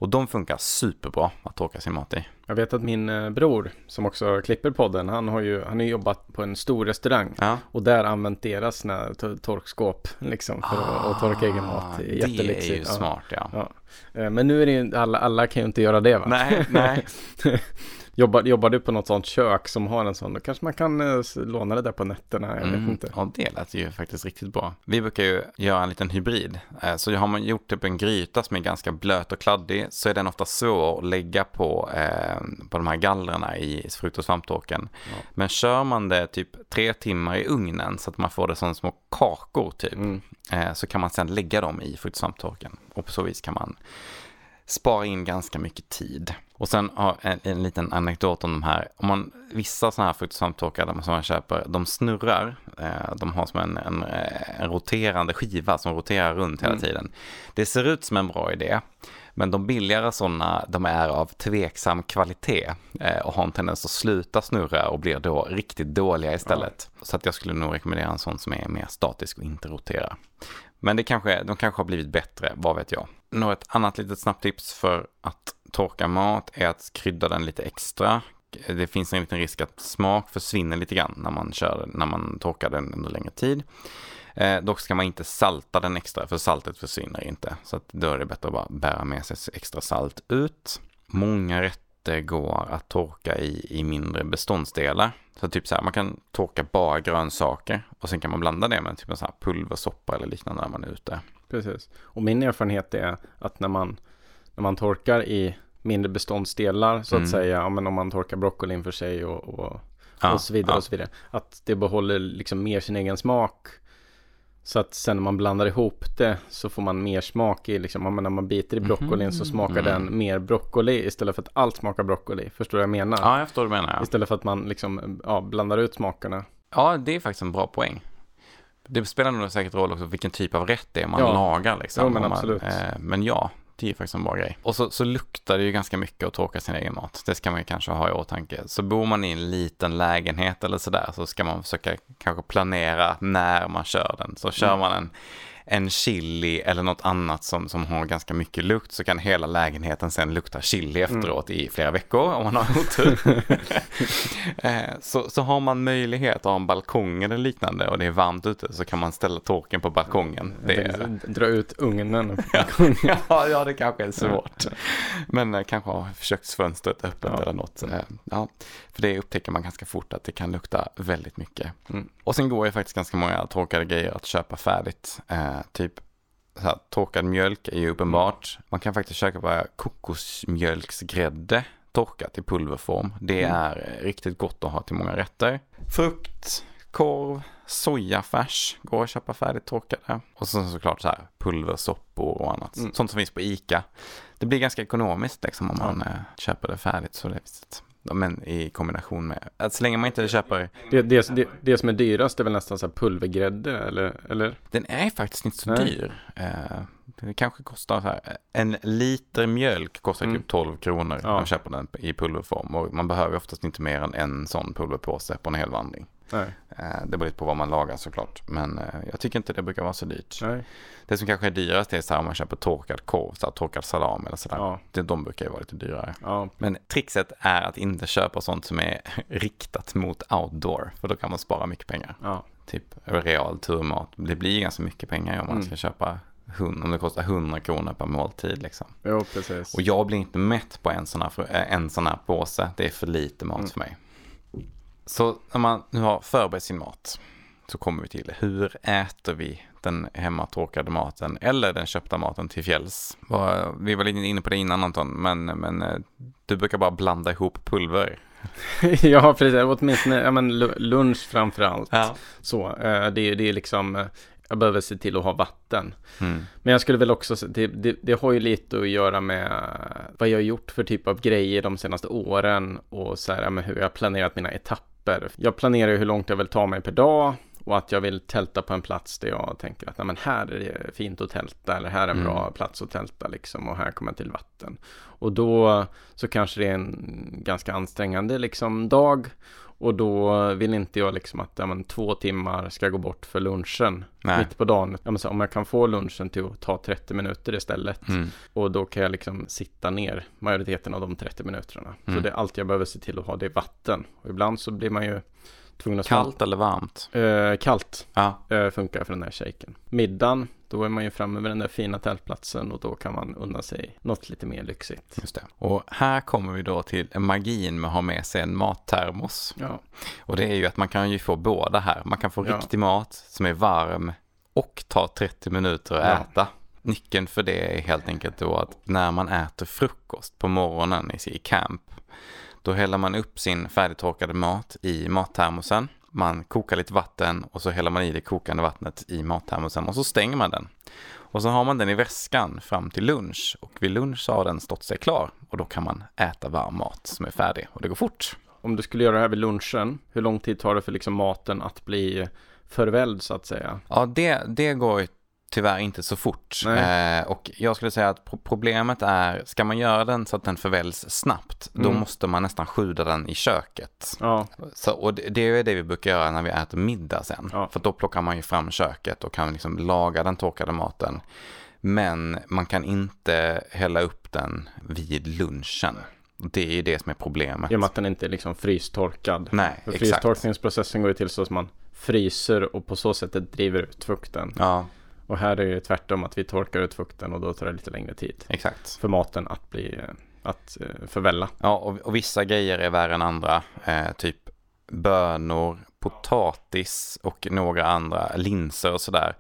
[SPEAKER 2] Och de funkar superbra att torka sin mat i.
[SPEAKER 1] Jag vet att min eh, bror som också klipper podden, han har ju han har jobbat på en stor restaurang
[SPEAKER 2] Ja.
[SPEAKER 1] och där använt deras torkskåp liksom för att, att torka egen mat.
[SPEAKER 2] Ah,
[SPEAKER 1] Det är jättelyxigt.
[SPEAKER 2] ju smart ja.
[SPEAKER 1] Ja. Eh, Men nu är det ju, alla, alla kan ju inte göra det va?
[SPEAKER 2] Nej, nej.
[SPEAKER 1] Jobbar, jobbar du på något sånt kök som har en sån, då kanske man kan eh, låna det där på nätterna, jag vet
[SPEAKER 2] Mm,
[SPEAKER 1] inte.
[SPEAKER 2] Ja, det lät ju faktiskt riktigt bra. Vi brukar ju göra en liten hybrid. Eh, Så har man gjort typ en gryta som är ganska blöt och kladdig så är den ofta svår att lägga på, eh, på de här gallrarna i frukt och svamptorken.
[SPEAKER 1] Ja.
[SPEAKER 2] Men kör man det typ tre timmar i ugnen så att man får det som små kakor typ.
[SPEAKER 1] Mm.
[SPEAKER 2] eh, Så kan man sedan lägga dem i frukt och svamptorken. Och på så vis kan man spara in ganska mycket tid. Och sen har en, en liten anekdot om de här. Om man, vissa sådana här frukt och svamptorkar de som man köper, de snurrar. Eh, de har som en, en, eh, en roterande skiva som roterar runt hela
[SPEAKER 1] Mm.
[SPEAKER 2] tiden. Det ser ut som en bra idé. Men de billigare sådana, de är av tveksam kvalitet eh, och har en tendens att sluta snurra och blir då riktigt dåliga istället. Så att jag skulle nog rekommendera en sån som är mer statisk och inte roterar. Men det kanske, de kanske har blivit bättre, vad vet jag. Något annat litet snabbt tips för att torka mat är att krydda den lite extra. Det finns en liten risk att smak försvinner lite grann när man, kör, när man torkar den under längre tid. Eh, dock ska man inte salta den extra, för saltet försvinner inte. Så att då är det bättre att bara bära med sig extra salt ut. Många rätter går att torka i, i mindre beståndsdelar. Så typ så här, man kan torka bara grönsaker och sen kan man blanda det med typ en sån här pulversoppa eller liknande när man är ute.
[SPEAKER 1] Precis. Och min erfarenhet är att när man, när man torkar i mindre beståndsdelar så att
[SPEAKER 2] Mm.
[SPEAKER 1] säga, ja, men om man torkar broccolin för sig och, och,
[SPEAKER 2] Ja,
[SPEAKER 1] och så vidare
[SPEAKER 2] ja.
[SPEAKER 1] och så vidare. Att det behåller liksom mer sin egen smak. Så att sen när man blandar ihop det så får man mer smak i liksom, när man biter i broccolin så smakar
[SPEAKER 2] Mhm.
[SPEAKER 1] den mer broccoli istället för att allt smakar broccoli. Förstår du vad jag menar?
[SPEAKER 2] Ja, jag förstår vad du menar. Ja.
[SPEAKER 1] Istället för att man liksom, ja, blandar ut smakerna.
[SPEAKER 2] ja, det är faktiskt en bra poäng. Det spelar nog säkert roll också vilken typ av rätt det är man
[SPEAKER 1] Ja.
[SPEAKER 2] lagar. Liksom,
[SPEAKER 1] Jo, men
[SPEAKER 2] man, eh, men ja, det är faktiskt en bra grej. Och så, så luktar det ju ganska mycket att torka sin egen mat. Det ska man ju kanske ha i åtanke. Så bor man i en liten lägenhet eller sådär så ska man försöka kanske planera när man kör den. Så kör
[SPEAKER 1] Mm.
[SPEAKER 2] man en, en chili eller något annat som, som har ganska mycket lukt så kan hela lägenheten sen lukta chili
[SPEAKER 1] Mm.
[SPEAKER 2] efteråt i flera veckor om man har otur. Eh, så, så har man möjlighet att ha en balkong eller liknande och det är varmt ute så kan man ställa torken på balkongen. Det är,
[SPEAKER 1] Dra ut ugnen.
[SPEAKER 2] ja, ja, det kanske är svårt. Men eh, kanske ha köksfönstret öppet
[SPEAKER 1] Ja.
[SPEAKER 2] eller något. Eh, ja, för det upptäcker man ganska fort att det kan lukta väldigt mycket.
[SPEAKER 1] Mm.
[SPEAKER 2] Och sen går ju faktiskt ganska många torkade grejer att köpa färdigt. Eh, typ så här, torkad mjölk är ju uppenbart. Man kan faktiskt köpa kokosmjölksgrädde torkat i pulverform. Det
[SPEAKER 1] Mm.
[SPEAKER 2] är eh, riktigt gott att ha till många rätter. Frukt, korv, sojafärs går att köpa färdigt torkade. Och sen såklart så här pulversoppor och annat.
[SPEAKER 1] Mm.
[SPEAKER 2] Sånt som finns på ICA. Det blir ganska ekonomiskt liksom om man eh, köper det färdigt. Så det. Ja, Men i kombination med, att så länge man inte köper,
[SPEAKER 1] Det, det, det, det som är dyrast är väl nästan så här pulvergrädde eller? eller?
[SPEAKER 2] den är faktiskt inte så
[SPEAKER 1] Nej.
[SPEAKER 2] dyr. Eh, det kanske kostar så här, en liter mjölk kostar
[SPEAKER 1] Mm.
[SPEAKER 2] typ 12 kronor
[SPEAKER 1] Ja.
[SPEAKER 2] man köper den i pulverform. Och man behöver oftast inte mer än en sån pulverpåse på en hel vandring.
[SPEAKER 1] Nej.
[SPEAKER 2] Eh, Det beror lite på vad man lagar såklart. Men eh, jag tycker inte det brukar vara så dyrt.
[SPEAKER 1] Nej.
[SPEAKER 2] Det som kanske är dyrast är så här om man köper torkad korv, så här, torkad salam eller sådär.
[SPEAKER 1] Ja.
[SPEAKER 2] Det, de brukar ju vara lite dyrare.
[SPEAKER 1] Ja.
[SPEAKER 2] Men trixet är att inte köpa sånt som är riktat mot outdoor. För då kan man spara mycket pengar.
[SPEAKER 1] Ja.
[SPEAKER 2] Typ real turmat. Det blir ganska mycket pengar om man
[SPEAKER 1] Mm.
[SPEAKER 2] ska köpa om det kostar 100 kronor per måltid liksom.
[SPEAKER 1] Jo, precis.
[SPEAKER 2] Och jag blir inte mätt på en sån här, eh, en sån här påse. Det är för lite mat
[SPEAKER 1] Mm.
[SPEAKER 2] för mig. Så när man nu har förberett sin mat så kommer vi till hur äter vi den hemmatorkade maten eller den köpta maten till fjälls. Vi var lite inne på det innan Anton, men, men eh, du brukar bara blanda ihop pulver.
[SPEAKER 1] ja, precis. Åtminstone ja, men lu- lunch framför allt.
[SPEAKER 2] Ja.
[SPEAKER 1] Så, eh, det, det är liksom, eh, jag behöver se till att ha vatten.
[SPEAKER 2] Mm.
[SPEAKER 1] Men jag skulle väl också, det, det, det har ju lite att göra med vad jag har gjort för typ av grejer de senaste åren och så här, ja, men hur jag har planerat mina etapper. Jag planerar ju hur långt jag vill ta mig per dag och att jag vill tälta på en plats där jag tänker att nej, men här är det fint att tälta eller här är en
[SPEAKER 2] Mm.
[SPEAKER 1] bra plats att tälta liksom och här kommer jag till vatten. Och då så kanske det är en ganska ansträngande liksom dag och då vill inte jag liksom att ja, men, två timmar ska gå bort för lunchen
[SPEAKER 2] Nej.
[SPEAKER 1] mitt på dagen. Ja, men så, om jag kan få lunchen till att ta 30 minuter istället
[SPEAKER 2] Mm.
[SPEAKER 1] och då kan jag liksom sitta ner majoriteten av de 30 minuterna. Så
[SPEAKER 2] Mm.
[SPEAKER 1] det är allt jag behöver se till att ha det är vatten. Och ibland så blir man ju tvungen att
[SPEAKER 2] Kallt eller varmt?
[SPEAKER 1] Eh, kallt
[SPEAKER 2] Ja.
[SPEAKER 1] eh, funkar för den här shaken. Middagen, då är man ju framme vid den där fina tältplatsen och då kan man unna sig något lite mer lyxigt.
[SPEAKER 2] Just det. Och här kommer vi då till magin med att ha med sig en mattermos.
[SPEAKER 1] Ja,
[SPEAKER 2] Och det är ju att man kan ju få båda här. Man kan få
[SPEAKER 1] Ja.
[SPEAKER 2] riktig mat som är varm och tar 30 minuter att
[SPEAKER 1] Ja.
[SPEAKER 2] äta. Nyckeln för det är helt enkelt då att när man äter frukost på morgonen i camp, då häller man upp sin färdigtorkade mat i mattermosen. Man kokar lite vatten och så häller man i det kokande vattnet i mattermosen och så stänger man den. Och så har man den i väskan fram till lunch och vid lunch har den stått sig klar och då kan man äta varm mat som är färdig och det går fort.
[SPEAKER 1] om du skulle göra det här vid lunchen, hur lång tid tar det för liksom maten att bli förvälld så att säga?
[SPEAKER 2] Ja, det, det går tyvärr inte så fort. Eh, och jag skulle säga att pro- problemet är, ska man göra den så att den förväljs snabbt, då
[SPEAKER 1] Mm.
[SPEAKER 2] måste man nästan sjuda den i köket.
[SPEAKER 1] Ja,
[SPEAKER 2] Så, och det, det är det vi brukar göra när vi äter middag sen.
[SPEAKER 1] Ja.
[SPEAKER 2] För då plockar man ju fram köket och kan liksom laga den torkade maten. Men man kan inte hälla upp den vid lunchen. Det är ju det som är problemet.
[SPEAKER 1] i och med att den inte är liksom frystorkad.
[SPEAKER 2] Nej,
[SPEAKER 1] För
[SPEAKER 2] exakt.
[SPEAKER 1] frystorkningsprocessen går ju till så att man fryser och på så sätt driver ut fukten.
[SPEAKER 2] Ja,
[SPEAKER 1] Och här är det tvärtom att vi torkar ut fukten och då tar det lite längre tid
[SPEAKER 2] exakt.
[SPEAKER 1] för maten att bli att eh, förvälla.
[SPEAKER 2] Ja, och, och vissa grejer är värre än andra. Eh, typ bönor, potatis och några andra linser och sådär.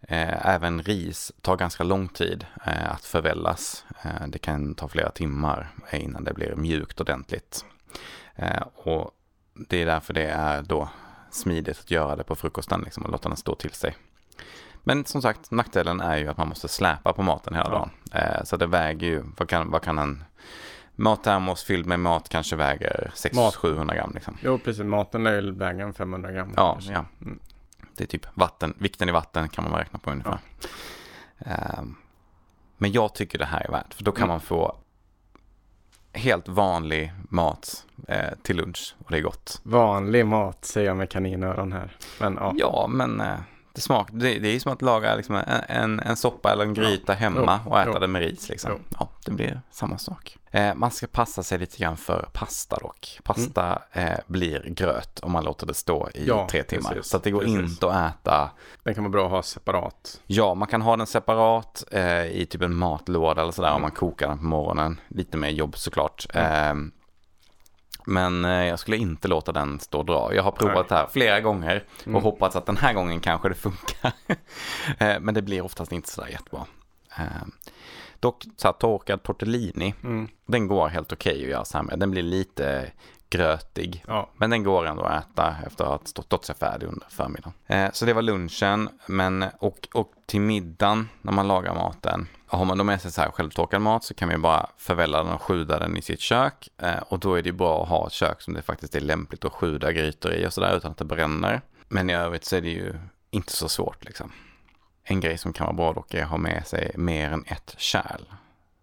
[SPEAKER 2] Eh, även ris tar ganska lång tid eh, att förvällas. Eh, det kan ta flera timmar innan det blir mjukt ordentligt. Eh, och det är därför det är då smidigt att göra det på frukosten liksom, och låta den stå till sig. Men som sagt, nackdelen är ju att man måste släpa på maten hela
[SPEAKER 1] Ja.
[SPEAKER 2] dagen. Eh, så det väger ju, vad kan, vad kan en mattermos fylld med mat kanske väger
[SPEAKER 1] Mat.
[SPEAKER 2] 600-700 gram liksom.
[SPEAKER 1] Jo, precis. Maten lär ju väga en 500 gram.
[SPEAKER 2] Ja,
[SPEAKER 1] kanske.
[SPEAKER 2] ja. Det är typ vatten, vikten i vatten kan man räkna på ungefär. Ehm, men jag tycker det här är värt, för då kan
[SPEAKER 1] Mm.
[SPEAKER 2] man få helt vanlig mat eh, till lunch och det är gott.
[SPEAKER 1] Vanlig mat säger jag med kaninöron här. Men ja.
[SPEAKER 2] Ja, men eh, det, smak, det, det är ju som att laga liksom en, en, soppa eller en gryta hemma och äta det med ris. Liksom. Ja, det blir samma sak. Eh, man ska passa sig lite grann för pasta dock. Pasta eh, blir gröt om man låter det stå i
[SPEAKER 1] Mm. Ja,
[SPEAKER 2] tre timmar.
[SPEAKER 1] precis,
[SPEAKER 2] så att det går
[SPEAKER 1] precis.
[SPEAKER 2] inte att äta.
[SPEAKER 1] Den kan vara bra att ha separat.
[SPEAKER 2] Ja, man kan ha den separat eh, i typ en matlåda eller sådär om
[SPEAKER 1] Mm.
[SPEAKER 2] man kokar den på morgonen. Lite mer jobb såklart.
[SPEAKER 1] Mm.
[SPEAKER 2] Eh, men eh, jag skulle inte låta den stå och dra. Jag har provat det här flera gånger och
[SPEAKER 1] Mm.
[SPEAKER 2] hoppats att den här gången kanske det funkar. Eh, Men det blir oftast inte sådär jättebra. Dock så här torkad tortellini,
[SPEAKER 1] Mm.
[SPEAKER 2] den går helt okej att göra så här med. Den blir lite grötig.
[SPEAKER 1] Ja,
[SPEAKER 2] Men den går ändå att äta efter att ha stått sig färdig under förmiddagen. Eh, så det var lunchen. Men, och, och till middagen när man lagar maten. Har man då med sig så här självtorkad mat så kan man ju bara förvälla den och sjuda den i sitt kök. Eh, och då är det ju bra att ha ett kök som det faktiskt är lämpligt att sjuda grytor i och sådär utan att det bränner. Men i övrigt så är det ju inte så svårt liksom. En grej som kan vara bra dock är att ha med sig mer än ett kärl.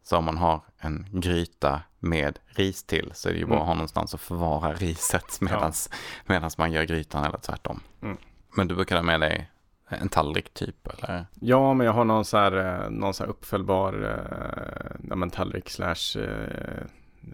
[SPEAKER 2] Så om man har en gryta med ris till så är det ju bra att
[SPEAKER 1] Mm.
[SPEAKER 2] ha någonstans att förvara riset medans, medans man gör grytan eller tvärtom.
[SPEAKER 1] Mm.
[SPEAKER 2] Men du brukar ha med dig en tallrik typ eller?
[SPEAKER 1] ja men jag har någon så här, eh, någon så här uppfällbar eh, ja, tallrik slash eh,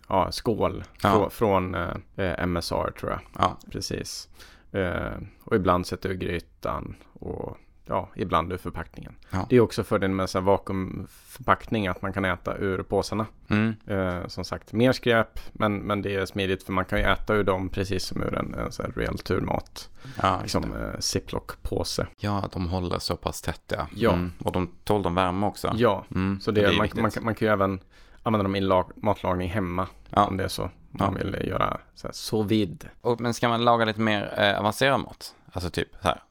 [SPEAKER 1] ja, skål
[SPEAKER 2] Ja.
[SPEAKER 1] frå, från eh, MSR tror jag.
[SPEAKER 2] Ja,
[SPEAKER 1] Precis. Eh, och ibland sätter jag grytan och ja, ibland ur förpackningen.
[SPEAKER 2] Ja.
[SPEAKER 1] Det är också fördelen med en vakuumförpackning att man kan äta ur påsarna.
[SPEAKER 2] Mm.
[SPEAKER 1] Eh, som sagt, mer skräp, men, men det är smidigt för man kan ju äta ur dem precis som ur en, en sån här rejäl turmat.
[SPEAKER 2] Ja,
[SPEAKER 1] Liksom eh, ziplock-påse.
[SPEAKER 2] ja, de håller så pass tätt ja.
[SPEAKER 1] Ja.
[SPEAKER 2] Mm. Och de tål de värme också.
[SPEAKER 1] Ja,
[SPEAKER 2] Mm.
[SPEAKER 1] så det,
[SPEAKER 2] är
[SPEAKER 1] man, man, kan- man kan ju även använda dem i lag, matlagning hemma.
[SPEAKER 2] Ja.
[SPEAKER 1] Om det är så. Man vill göra så här sous vide.
[SPEAKER 2] Och, men ska man laga lite mer eh, avancerad mat? Alltså typ så här.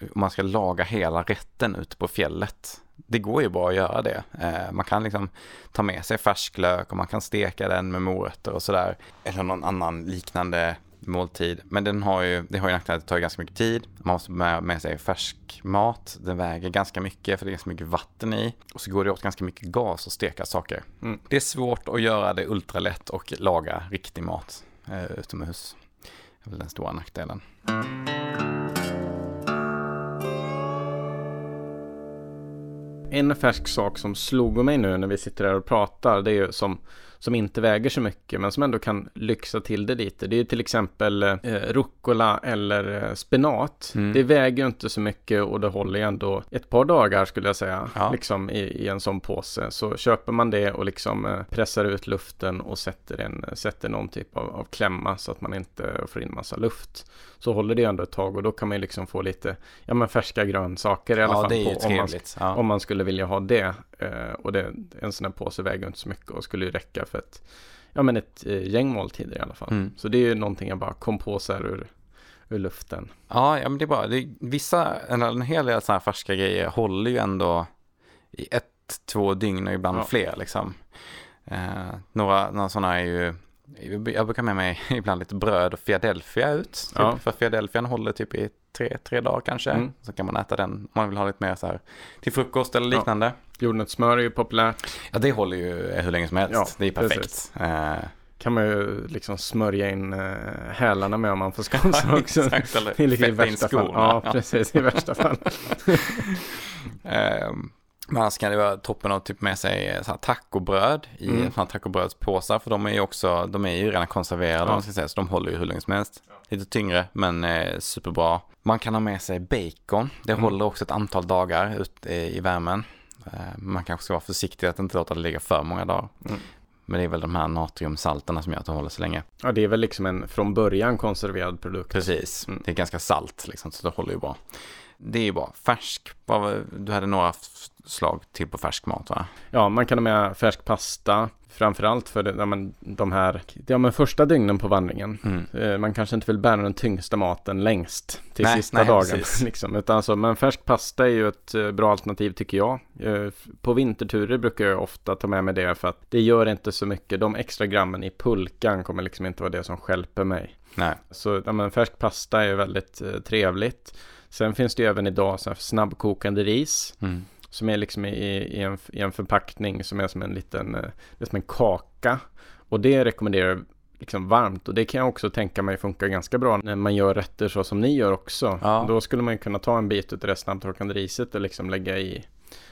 [SPEAKER 2] Om man ska laga hela rätten ute på fjället. Det går ju bra att göra det. Eh, man kan liksom ta med sig färsklök och man kan steka den med morötter och sådär. Eller någon annan liknande måltid. Men den har ju, det har ju nackdelen att det tar ganska mycket tid. Man måste med, med sig färsk mat. Den väger ganska mycket för det är ganska mycket vatten i. Och så går det åt ganska mycket gas att steka saker.
[SPEAKER 1] Mm.
[SPEAKER 2] Det är svårt att göra det ultralätt och laga riktig mat eh, utomhus. Det är väl den stora nackdelen.
[SPEAKER 1] En färsk sak som slog mig nu när vi sitter här och pratar, det är ju som, som inte väger så mycket, men som ändå kan lyxa till det lite. Det är till exempel eh, rucola eller eh, spenat.
[SPEAKER 2] Mm.
[SPEAKER 1] Det väger ju inte så mycket och det håller ju ändå ett par dagar skulle jag säga,
[SPEAKER 2] Ja.
[SPEAKER 1] liksom i, i en sån påse. Så köper man det och liksom eh, pressar ut luften och sätter, en, sätter någon typ av, av klämma så att man inte får in massa luft. Så håller det ändå ett tag och då kan man ju liksom få lite, ja men färska grönsaker i alla
[SPEAKER 2] Ja,
[SPEAKER 1] fall. på, om man.
[SPEAKER 2] Ja.
[SPEAKER 1] om man skulle vilja ha det. Eh, och det, en sån här påse väger inte så mycket och skulle ju räcka för ett, ja, men ett eh, gäng måltider i alla fall.
[SPEAKER 2] Mm.
[SPEAKER 1] Så det är ju någonting jag bara kom på så här ur, ur luften.
[SPEAKER 2] Ja, ja, men det är bra. Det är, vissa, en, en hel del sådana här färska grejer håller ju ändå i ett, två dygn och ibland
[SPEAKER 1] Ja.
[SPEAKER 2] fler liksom. Eh, några, några sådana är ju, jag brukar med mig ibland lite bröd och Philadelphia ut. Typ,
[SPEAKER 1] Ja.
[SPEAKER 2] För Philadelphia håller typ i tre, tre dagar kanske.
[SPEAKER 1] Mm.
[SPEAKER 2] Så kan man äta den om man vill ha lite mer så här till frukost eller
[SPEAKER 1] Ja. Jordnötssmör är ju populärt.
[SPEAKER 2] Ja, det håller ju hur länge som helst.
[SPEAKER 1] Ja,
[SPEAKER 2] det är perfekt. Eh,
[SPEAKER 1] Kan man ju liksom smörja in eh, hälarna med om man får skånsa också.
[SPEAKER 2] exakt, eller
[SPEAKER 1] är liksom i värsta fall. Ja, precis. I värsta fall.
[SPEAKER 2] Ehm, Men annars kan det vara toppen att typ med sig eh, så här tacobröd i
[SPEAKER 1] Mm.
[SPEAKER 2] mm. tacobrödspåsar. För de är ju också, de är ju redan konserverade
[SPEAKER 1] Ja.
[SPEAKER 2] ska säga, så de håller ju hur länge som helst. Lite tyngre men eh, superbra. Man kan ha med sig bacon. Det
[SPEAKER 1] Mm.
[SPEAKER 2] håller också ett antal dagar ute i värmen. Eh, man kanske ska vara försiktig att inte låta det ligga för många dagar.
[SPEAKER 1] Mm.
[SPEAKER 2] Men det är väl de här natriumsalterna som gör att det håller så länge.
[SPEAKER 1] Ja, det är väl liksom en från början konserverad produkt.
[SPEAKER 2] Precis,
[SPEAKER 1] Mm.
[SPEAKER 2] det är ganska salt liksom, så det håller ju bra. Det är ju bra. Färsk, du hade några slag till på färsk mat va?
[SPEAKER 1] Ja, man kan ha med färsk pasta. Framförallt för ja, men, de här ja, men första dygnen på vandringen.
[SPEAKER 2] Mm.
[SPEAKER 1] Eh, Man kanske inte vill bära den tyngsta maten längst till
[SPEAKER 2] Nej,
[SPEAKER 1] sista
[SPEAKER 2] nej,
[SPEAKER 1] dagen. Liksom. Utan alltså, men färsk pasta är ju ett eh, bra alternativ tycker jag. Eh, På vinterturer brukar jag ofta ta med mig det för att det gör inte så mycket. De extra grammen i pulkan kommer liksom inte vara det som stjälper mig.
[SPEAKER 2] Nej.
[SPEAKER 1] Så ja, men färsk pasta är väldigt eh, trevligt. Sen finns det ju även idag så snabbkokande ris.
[SPEAKER 2] Mm.
[SPEAKER 1] Som är liksom i, i, en, i en förpackning som är som en liten, eh, det är som en kaka. Och det rekommenderar jag liksom varmt. Och det kan jag också tänka mig funkar ganska bra när man gör rätter så som ni gör också.
[SPEAKER 2] Ja.
[SPEAKER 1] Då skulle man kunna ta en bit av det snabbtorkande riset och liksom lägga i,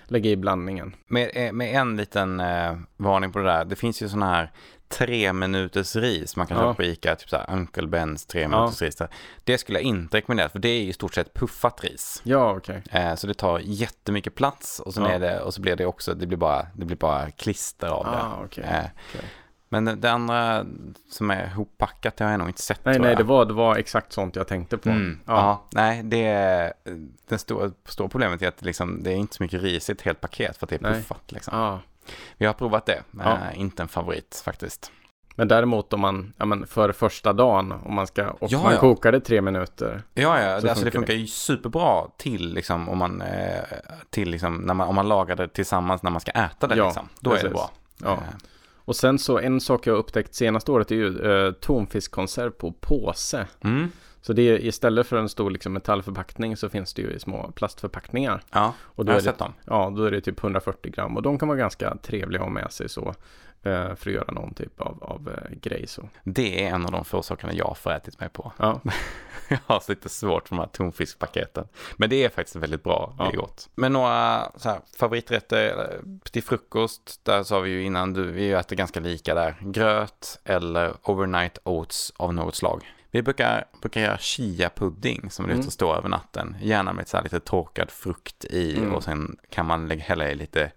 [SPEAKER 1] lägga i blandningen.
[SPEAKER 2] Med, eh, med en liten eh, varning på det där. Det finns ju sådana här tre minuters ris man kan
[SPEAKER 1] Ja.
[SPEAKER 2] köpa på Ica. Typ så här Uncle Bens tre minuters ris. där. Det skulle jag inte rekommendera för det är i stort sett puffat ris.
[SPEAKER 1] Ja, okej.
[SPEAKER 2] Eh, så det tar jättemycket plats och, sen
[SPEAKER 1] Ja.
[SPEAKER 2] är det, och så blir det också, det blir bara, det blir bara klister av det.
[SPEAKER 1] Ah, okej.
[SPEAKER 2] Eh,
[SPEAKER 1] okej.
[SPEAKER 2] Men det- det andra som är hoppackat det har jag nog inte sett
[SPEAKER 1] Nej, nej, det var, det var exakt sånt jag tänkte på.
[SPEAKER 2] Mm. Ja.
[SPEAKER 1] Ja.
[SPEAKER 2] nej, det är, det stora, stora problemet är att liksom, det är inte så mycket ris i ett helt paket för att det är
[SPEAKER 1] Nej.
[SPEAKER 2] puffat. Liksom.
[SPEAKER 1] Ja.
[SPEAKER 2] Vi har provat det,
[SPEAKER 1] Ja.
[SPEAKER 2] eh, inte en favorit faktiskt.
[SPEAKER 1] Men däremot om man, ja men för första dagen, om man ska, och
[SPEAKER 2] Ja,
[SPEAKER 1] man
[SPEAKER 2] ja.
[SPEAKER 1] kokar det tre minuter.
[SPEAKER 2] Ja, ja,
[SPEAKER 1] Så
[SPEAKER 2] det, alltså, det
[SPEAKER 1] funkar
[SPEAKER 2] ju superbra till liksom om man, eh, till liksom, när man, om man lagar det tillsammans när man ska äta det
[SPEAKER 1] Ja,
[SPEAKER 2] liksom. Då är det
[SPEAKER 1] precis.
[SPEAKER 2] bra.
[SPEAKER 1] Ja.
[SPEAKER 2] Eh,
[SPEAKER 1] Och sen så en sak jag har upptäckt senaste året är ju eh, tonfiskkonserv på påse.
[SPEAKER 2] Mm,
[SPEAKER 1] Så det är istället för en stor liksom, metallförpackning så finns det ju i små plastförpackningar.
[SPEAKER 2] ja,
[SPEAKER 1] Och
[SPEAKER 2] jag
[SPEAKER 1] då
[SPEAKER 2] har
[SPEAKER 1] är, det,
[SPEAKER 2] sett dem.
[SPEAKER 1] ja, då är det typ 140 gram och de kan vara ganska trevliga att ha med sig så. eh, För att göra någon typ av, av eh, grej så.
[SPEAKER 2] Det är en av de få sakerna jag har förätit mig på.
[SPEAKER 1] Ja,
[SPEAKER 2] Jag har lite svårt för de här tonfiskpaketen. Men det är faktiskt väldigt bra
[SPEAKER 1] Ja.
[SPEAKER 2] gott. Men några så här, favoriträtter eh, till frukost. Där sa vi ju innan, du, vi äter ganska lika där. Gröt eller overnight oats av något slag. Vi brukar, brukar göra chia-pudding som
[SPEAKER 1] Mm.
[SPEAKER 2] mm. står över natten. Gärna med så här lite torkad frukt i
[SPEAKER 1] Mm.
[SPEAKER 2] och sen kan man lägga, hälla i lite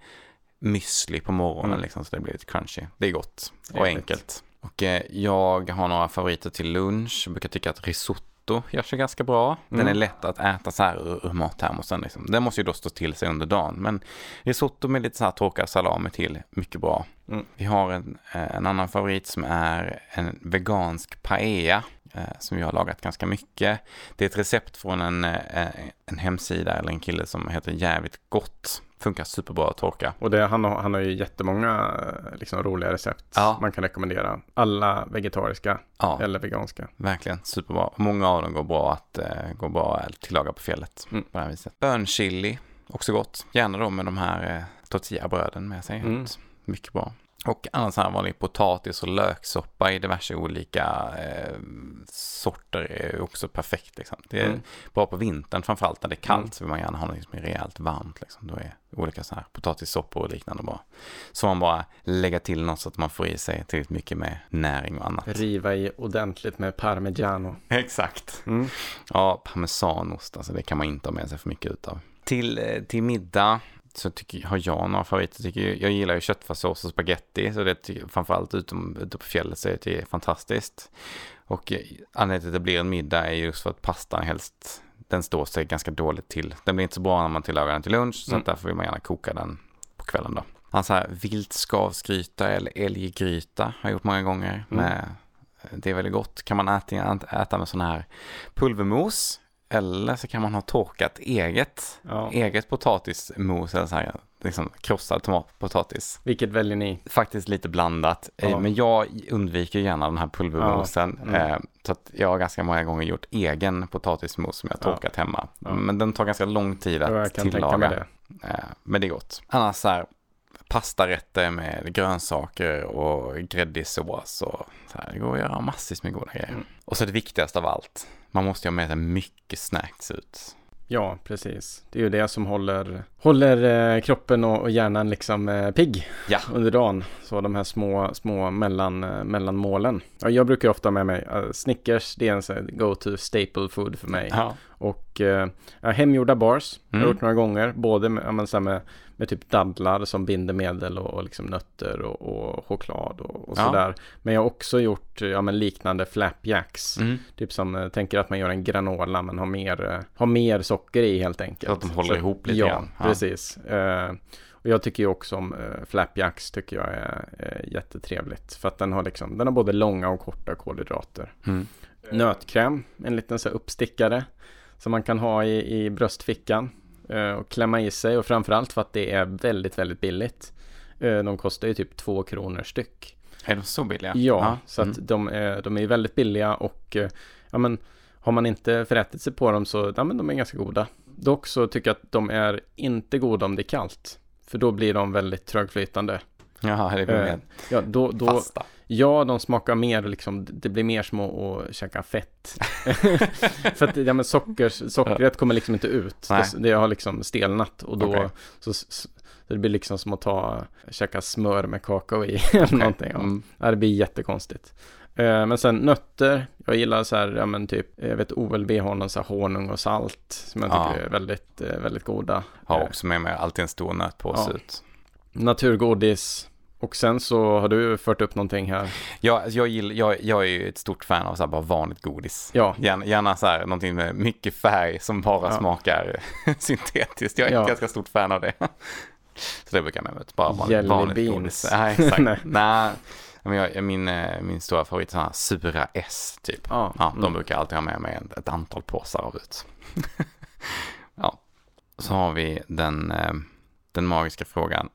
[SPEAKER 2] müsli på morgonen
[SPEAKER 1] Mm.
[SPEAKER 2] liksom så det blir lite crunchy. Det är gott och
[SPEAKER 1] Trevligt.
[SPEAKER 2] enkelt. Och eh, jag har några favoriter till lunch. Jag brukar tycka att risotto gör sig ganska bra. Den
[SPEAKER 1] Mm.
[SPEAKER 2] är lätt att äta så här ur, ur mattermosen. Liksom. Den måste ju då stå till sig under dagen. Men risotto med lite så här torkad salami till, mycket bra.
[SPEAKER 1] Mm.
[SPEAKER 2] Vi har en, eh, en annan favorit som är en vegansk paella. Eh, Som vi har lagat ganska mycket. Det är ett recept från en, eh, en hemsida eller en kille som heter Jävligt Gott. Funkar superbra att torka.
[SPEAKER 1] Och det, han, har, han har ju jättemånga eh, liksom, roliga recept
[SPEAKER 2] Ja.
[SPEAKER 1] man kan rekommendera. Alla vegetariska
[SPEAKER 2] Ja,
[SPEAKER 1] eller veganska.
[SPEAKER 2] verkligen superbra. Många av dem går bra att, eh, går bra att tillaga på fjället
[SPEAKER 1] Mm.
[SPEAKER 2] på det här viset. Bönchili, också gott. Gärna då med de här eh, tortillabröden med sig.
[SPEAKER 1] Mm.
[SPEAKER 2] Mycket bra. Och annan så här vanlig potatis och löksoppa i diverse olika eh, sorter är också perfekt. Liksom. Det är
[SPEAKER 1] Mm.
[SPEAKER 2] bra på vintern, framförallt när det är kallt
[SPEAKER 1] Mm.
[SPEAKER 2] så vill man gärna ha något som är rejält varmt. Liksom. Då är olika så här potatissoppor och liknande bra. Så man bara lägga till något så att man får i sig tillräckligt mycket med näring och annat.
[SPEAKER 1] Riva i ordentligt med parmigiano.
[SPEAKER 2] Exakt.
[SPEAKER 1] Mm.
[SPEAKER 2] Ja, parmesanost, alltså det kan man inte ha med sig för mycket utav. Till, eh, till middag så tycker, har jag några favoriter. Tycker, jag- jag gillar ju köttfärssås och spaghetti, så det tycker, framförallt utom, ute på fjället så är det fantastiskt. Och eh, anledningen till att det blir en middag är just för att pastan helst, den står sig ganska dåligt till. Den blir inte så bra när man tillagar den till lunch, så
[SPEAKER 1] Mm.
[SPEAKER 2] därför vill man gärna koka den på kvällen då. Alltså här viltskavsgryta eller älggryta har jag gjort många gånger.
[SPEAKER 1] Mm.
[SPEAKER 2] Med, det är väldigt gott. Kan man äta, äta med sån här pulvermos eller så kan man ha torkat eget,
[SPEAKER 1] Ja.
[SPEAKER 2] eget potatismos eller så här, liksom krossad tomat, potatis.
[SPEAKER 1] Vilket väljer ni?
[SPEAKER 2] Faktiskt lite blandat, Eh,
[SPEAKER 1] Ja.
[SPEAKER 2] men jag undviker gärna den här pulvermosen.
[SPEAKER 1] Ja, mm.
[SPEAKER 2] eh, Så att jag har ganska många gånger gjort egen potatismos som jag
[SPEAKER 1] Ja.
[SPEAKER 2] torkat hemma. Men den tar ganska lång tid att tillaga.
[SPEAKER 1] det.
[SPEAKER 2] Eh, Men det är gott. Annars så här pastarätter med grönsaker och gräddig sås och så här. Det går att göra massvis med goda grejer.
[SPEAKER 1] Mm.
[SPEAKER 2] Och så det viktigaste av allt. Man måste ju ha med sig mycket snacks ut.
[SPEAKER 1] Ja, precis. Det är ju det som håller, håller eh, kroppen och, hjärnan liksom eh, pigg
[SPEAKER 2] Ja.
[SPEAKER 1] under dagen. Så de här små, små mellan, eh, mellanmålen. Ja, jag brukar ofta med mig Snickers, det är en go-to staple food för mig.
[SPEAKER 2] Ja.
[SPEAKER 1] Och ja, hemgjorda bars, jag har
[SPEAKER 2] Mm.
[SPEAKER 1] gjort några gånger. Både med, här med, med typ dadlar som bindemedel och, och liksom nötter och, och choklad och, och
[SPEAKER 2] Ja.
[SPEAKER 1] sådär. Men jag har också gjort ja, men liknande flapjacks.
[SPEAKER 2] Mm.
[SPEAKER 1] Typ som, eh, tänker att man gör en granola men har mer, eh, har mer socker i helt enkelt.
[SPEAKER 2] Så att de håller ihop lite
[SPEAKER 1] ja,
[SPEAKER 2] grann. Ja.
[SPEAKER 1] precis. Eh, och jag tycker ju också om uh, flapjacks tycker jag är eh, jättetrevligt. För att den har liksom, den har både långa och korta kolhydrater.
[SPEAKER 2] Mm.
[SPEAKER 1] Nötkräm, en liten så uppstickare. Som man kan ha i, i bröstfickan. Eh, och klämma i sig och framförallt för att det är väldigt, väldigt billigt. Eh, de kostar ju typ två kronor styck.
[SPEAKER 2] Är de så billiga?
[SPEAKER 1] Ja, så att
[SPEAKER 2] Mm.
[SPEAKER 1] de, är, de är väldigt billiga och eh, ja, men, har man inte förätit sig på dem så ja, men de är ganska goda. Dock så tycker jag att de är inte goda om det är kallt. För då blir de väldigt trögflytande.
[SPEAKER 2] Jaha, det blir
[SPEAKER 1] Eh,
[SPEAKER 2] mer
[SPEAKER 1] Ja, då, då,
[SPEAKER 2] fasta.
[SPEAKER 1] Ja, de smakar mer liksom, det blir mer som att käka fett. För att ja, men socker, sockret kommer liksom inte ut.
[SPEAKER 2] Nej.
[SPEAKER 1] Det, det har liksom stelnat och då
[SPEAKER 2] Okej.
[SPEAKER 1] så, så, det blir liksom som att ta, käka smör med kakao i eller någonting. Ja.
[SPEAKER 2] Mm.
[SPEAKER 1] Ja, det blir jättekonstigt. Eh, men sen nötter, jag gillar så här, ja men typ, jag vet OLB har någon så här honung och salt som jag tycker
[SPEAKER 2] Ja.
[SPEAKER 1] är väldigt, eh, väldigt goda.
[SPEAKER 2] Har
[SPEAKER 1] Eh,
[SPEAKER 2] också med mig alltid en stor nötpåse
[SPEAKER 1] Ja.
[SPEAKER 2] ut.
[SPEAKER 1] naturgodis. Och sen så har du fört upp någonting här.
[SPEAKER 2] Jag, alltså jag, gillar, jag, jag är ju ett stort fan av så här bara vanligt godis.
[SPEAKER 1] Ja,
[SPEAKER 2] Gärna, gärna så här någonting med mycket färg som bara
[SPEAKER 1] Ja.
[SPEAKER 2] smakar syntetiskt. Jag är
[SPEAKER 1] Ja.
[SPEAKER 2] ett ganska stort fan av det. Så det brukar jag med mig. Bara van-
[SPEAKER 1] Jelly
[SPEAKER 2] vanligt
[SPEAKER 1] beans.
[SPEAKER 2] godis. Nej, exakt.
[SPEAKER 1] Nej.
[SPEAKER 2] Nej. Men jag, min, eh, min stora favorit är sura S typ.
[SPEAKER 1] ja,
[SPEAKER 2] Ja, de
[SPEAKER 1] mm.
[SPEAKER 2] brukar jag alltid ha med mig ett, ett antal påsar av ut. ja, så har vi den, eh, den magiska frågan.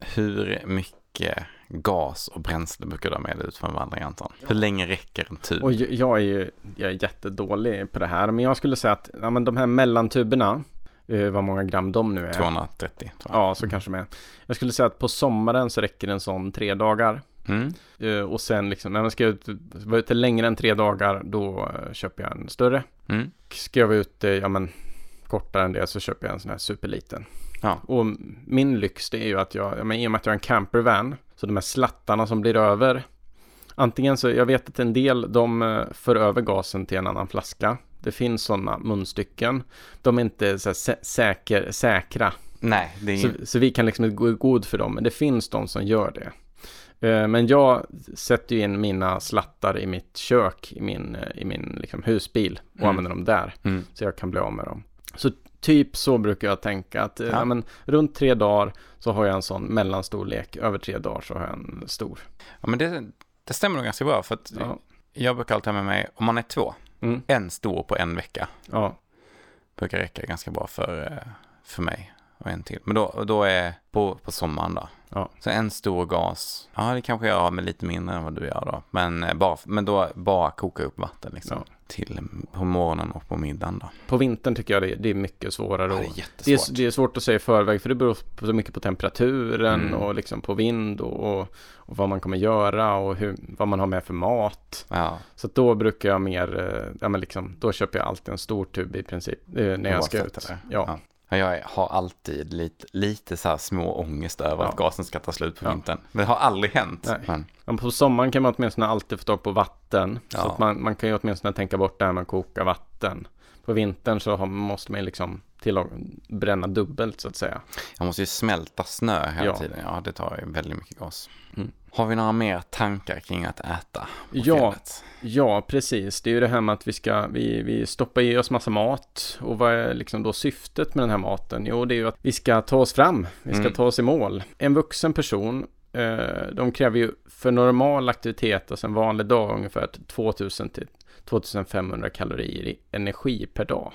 [SPEAKER 2] Hur mycket gas och bränsle brukar du ha med dig ut för en vandring Anton? Hur länge räcker en tub?
[SPEAKER 1] Och jag är ju jag är jättedålig på det här. Men jag skulle säga att ja, men de här mellantuberna, eh, vad många gram de nu är.
[SPEAKER 2] 230 tror jag.
[SPEAKER 1] Ja, så kanske med. Jag skulle säga att på sommaren så räcker en sån tre dagar.
[SPEAKER 2] Mm.
[SPEAKER 1] Eh, och sen liksom, när man ska ut, vara ute längre än tre dagar, då eh, köper jag en större.
[SPEAKER 2] Mm.
[SPEAKER 1] Ska jag vara ute, ja men kortare än det så köper jag en sån här superliten.
[SPEAKER 2] Ja.
[SPEAKER 1] Och min lyx det är ju att jag, ja, men i och med att jag har en campervan, så de här slattarna som blir över, Antingen så, jag vet att en del de eh, för över gasen till en annan flaska. Det finns sådana munstycken. De är inte så sä säker, säkra.
[SPEAKER 2] Nej, det är
[SPEAKER 1] så, så vi kan liksom inte gå i god för dem, men det finns de som gör det. Eh, men jag sätter ju in mina slattar i mitt kök, i min, eh, i min liksom husbil och mm. använder dem där. Mm. Så jag kan bli av med dem. Så typ så brukar jag tänka att ja. Ja, men, runt tre dagar så har jag en sån mellanstorlek. Över tre dagar så har jag en stor.
[SPEAKER 2] Ja men det, det stämmer nog ganska bra för att ja. jag brukar alltid ha med mig, om man är två, mm. en stor på en vecka. Ja. Brukar räcka ganska bra för, eh, för mig och en till. Men då, då är på, på sommaren då. Ja. Så en stor gas. Ja, det kanske jag har med lite mindre än vad du gör då. Men, eh, bara, men då bara koka upp vatten liksom. Ja. Till på morgonen och på middagen då.
[SPEAKER 1] På vintern tycker jag det, det är mycket svårare. Ja,
[SPEAKER 2] det, är det, är,
[SPEAKER 1] det är svårt att säga i förväg för det beror på så mycket på temperaturen mm. och liksom på vind och, och, vad man kommer göra och hur, vad man har med för mat. Ja. Så då brukar jag mer, eh, ja men liksom, då köper jag alltid en stor tub i princip eh, när jag ska ut. Ja.
[SPEAKER 2] Jag har alltid lite, lite så små ångest över ja. att gasen ska ta slut på ja. vintern. Det har aldrig hänt.
[SPEAKER 1] Men... men... på sommaren kan man åtminstone alltid få tag på vatten. Ja. Så att man, man kan ju åtminstone tänka bort det här med att koka vatten. På vintern så har, måste man liksom till att bränna dubbelt så att säga.
[SPEAKER 2] Jag måste ju smälta snö hela ja. tiden. Ja, det tar ju väldigt mycket gas. Mm. Har vi några mer tankar kring att äta?
[SPEAKER 1] Ja, ja, precis. Det är ju det här med att vi ska, vi, vi stoppar i oss massa mat. Och vad är liksom då syftet med den här maten? Jo, det är ju att vi ska ta oss fram. Vi ska mm. ta oss i mål. En vuxen person, eh, de kräver ju för normal aktivitet, alltså en vanlig dag, ungefär 2000 till 2500 kalorier i energi per dag.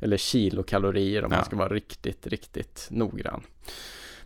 [SPEAKER 1] Eller kilokalorier om ja. man ska vara riktigt, riktigt noggrann.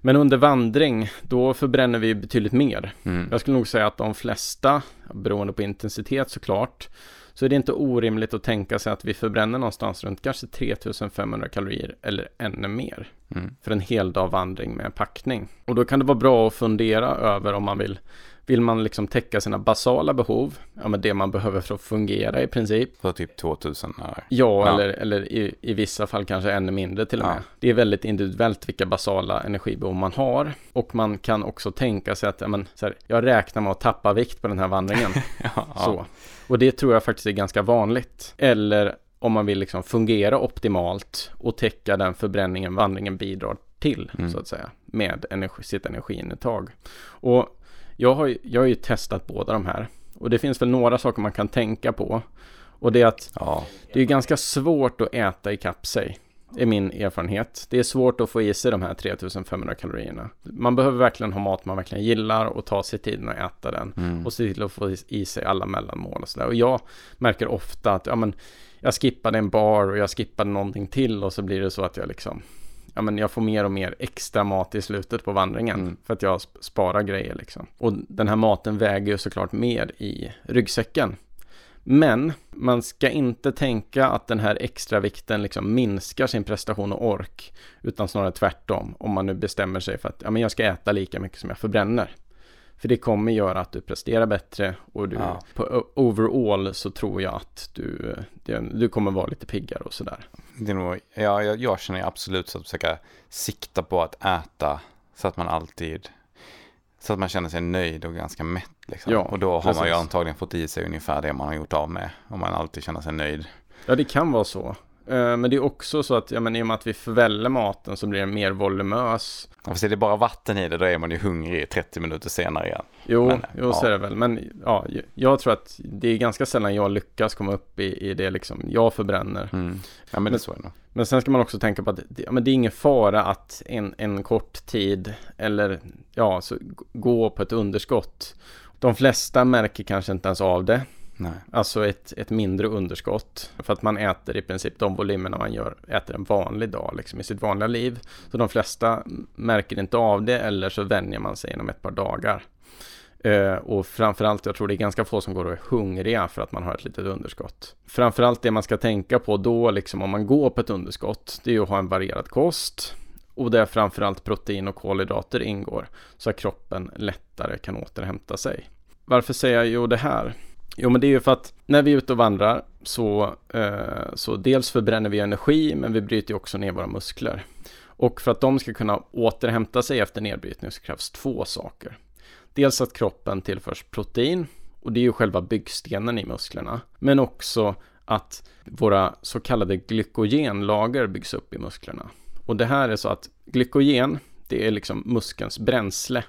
[SPEAKER 1] Men under vandring, då förbränner vi betydligt mer. Mm. Jag skulle nog säga att de flesta, beroende på intensitet såklart, så är det inte orimligt att tänka sig att vi förbränner någonstans runt kanske 3500 kalorier eller ännu mer. Mm. För en hel dag vandring med packning. Och då kan det vara bra att fundera över om man vill vill man liksom täcka sina basala behov, ja men det man behöver för att fungera i princip.
[SPEAKER 2] För typ 2000?
[SPEAKER 1] Eller? Ja, ja, eller, eller i, i vissa fall kanske ännu mindre till och med. Ja. Det är väldigt individuellt vilka basala energibehov man har. Och man kan också tänka sig att ja, men, så här, jag räknar med att tappa vikt på den här vandringen. ja, så. Och det tror jag faktiskt är ganska vanligt. Eller om man vill liksom fungera optimalt och täcka den förbränningen vandringen bidrar till, mm. så att säga, med energi, sitt energiintag. Och jag har, jag har ju testat båda de här. Och det finns väl några saker man kan tänka på. Och det är att ja. det är ganska svårt att äta ikapp sig. Är min erfarenhet. Det är svårt att få i sig de här 3500 kalorierna. Man behöver verkligen ha mat man verkligen gillar och ta sig tiden att äta den. Mm. Och se till att få i sig alla mellanmål och sådär. Och jag märker ofta att ja, men, jag skippade en bar och jag skippade någonting till och så blir det så att jag liksom ja, men jag får mer och mer extra mat i slutet på vandringen. Mm. För att jag sparar grejer liksom. Och den här maten väger ju såklart mer i ryggsäcken. Men man ska inte tänka att den här extra vikten liksom minskar sin prestation och ork. Utan snarare tvärtom. Om man nu bestämmer sig för att ja, men jag ska äta lika mycket som jag förbränner. För det kommer göra att du presterar bättre och du, ja. på overall så tror jag att du, du kommer vara lite piggare och sådär.
[SPEAKER 2] Det är nog, ja, jag, jag känner absolut så att försöka sikta på att äta så att man alltid så att man känner sig nöjd och ganska mätt. Liksom. Ja, och då har precis. man ju antagligen fått i sig ungefär det man har gjort av med. Om man alltid känner sig nöjd.
[SPEAKER 1] Ja, det kan vara så. Eh, men det är också så att, ja men i och med att vi förväller maten så blir den mer volumös.
[SPEAKER 2] Ja, fast är det bara vatten i det, då är man ju hungrig 30 minuter senare igen.
[SPEAKER 1] Jo, men, jo ja. så är det väl. Men ja, jag tror att det är ganska sällan jag lyckas komma upp i, i det liksom jag förbränner. Mm.
[SPEAKER 2] Ja, men, det är så är
[SPEAKER 1] Men sen ska man också tänka på att det, ja, men det är ingen fara att en, en kort tid eller ja, så gå på ett underskott. De flesta märker kanske inte ens av det. Nej. Alltså ett, ett mindre underskott. För att man äter i princip de volymerna man gör, äter en vanlig dag liksom, i sitt vanliga liv. Så de flesta märker inte av det eller så vänjer man sig inom ett par dagar. Uh, och framförallt, jag tror det är ganska få som går och är hungriga för att man har ett litet underskott. Framförallt det man ska tänka på då, liksom om man går på ett underskott, det är ju att ha en varierad kost. Och där framförallt protein och kolhydrater ingår, så att kroppen lättare kan återhämta sig. Varför säger jag ju det här? Jo, men det är ju för att när vi är ute och vandrar så, eh, så dels förbränner vi energi, men vi bryter också ner våra muskler. Och för att de ska kunna återhämta sig efter nedbrytning så krävs två saker. Dels att kroppen tillförs protein Och det är ju själva byggstenen i musklerna. Men också att våra så kallade glykogenlager byggs upp i musklerna. Och det här är så att glykogen, det är liksom muskelns bränsle.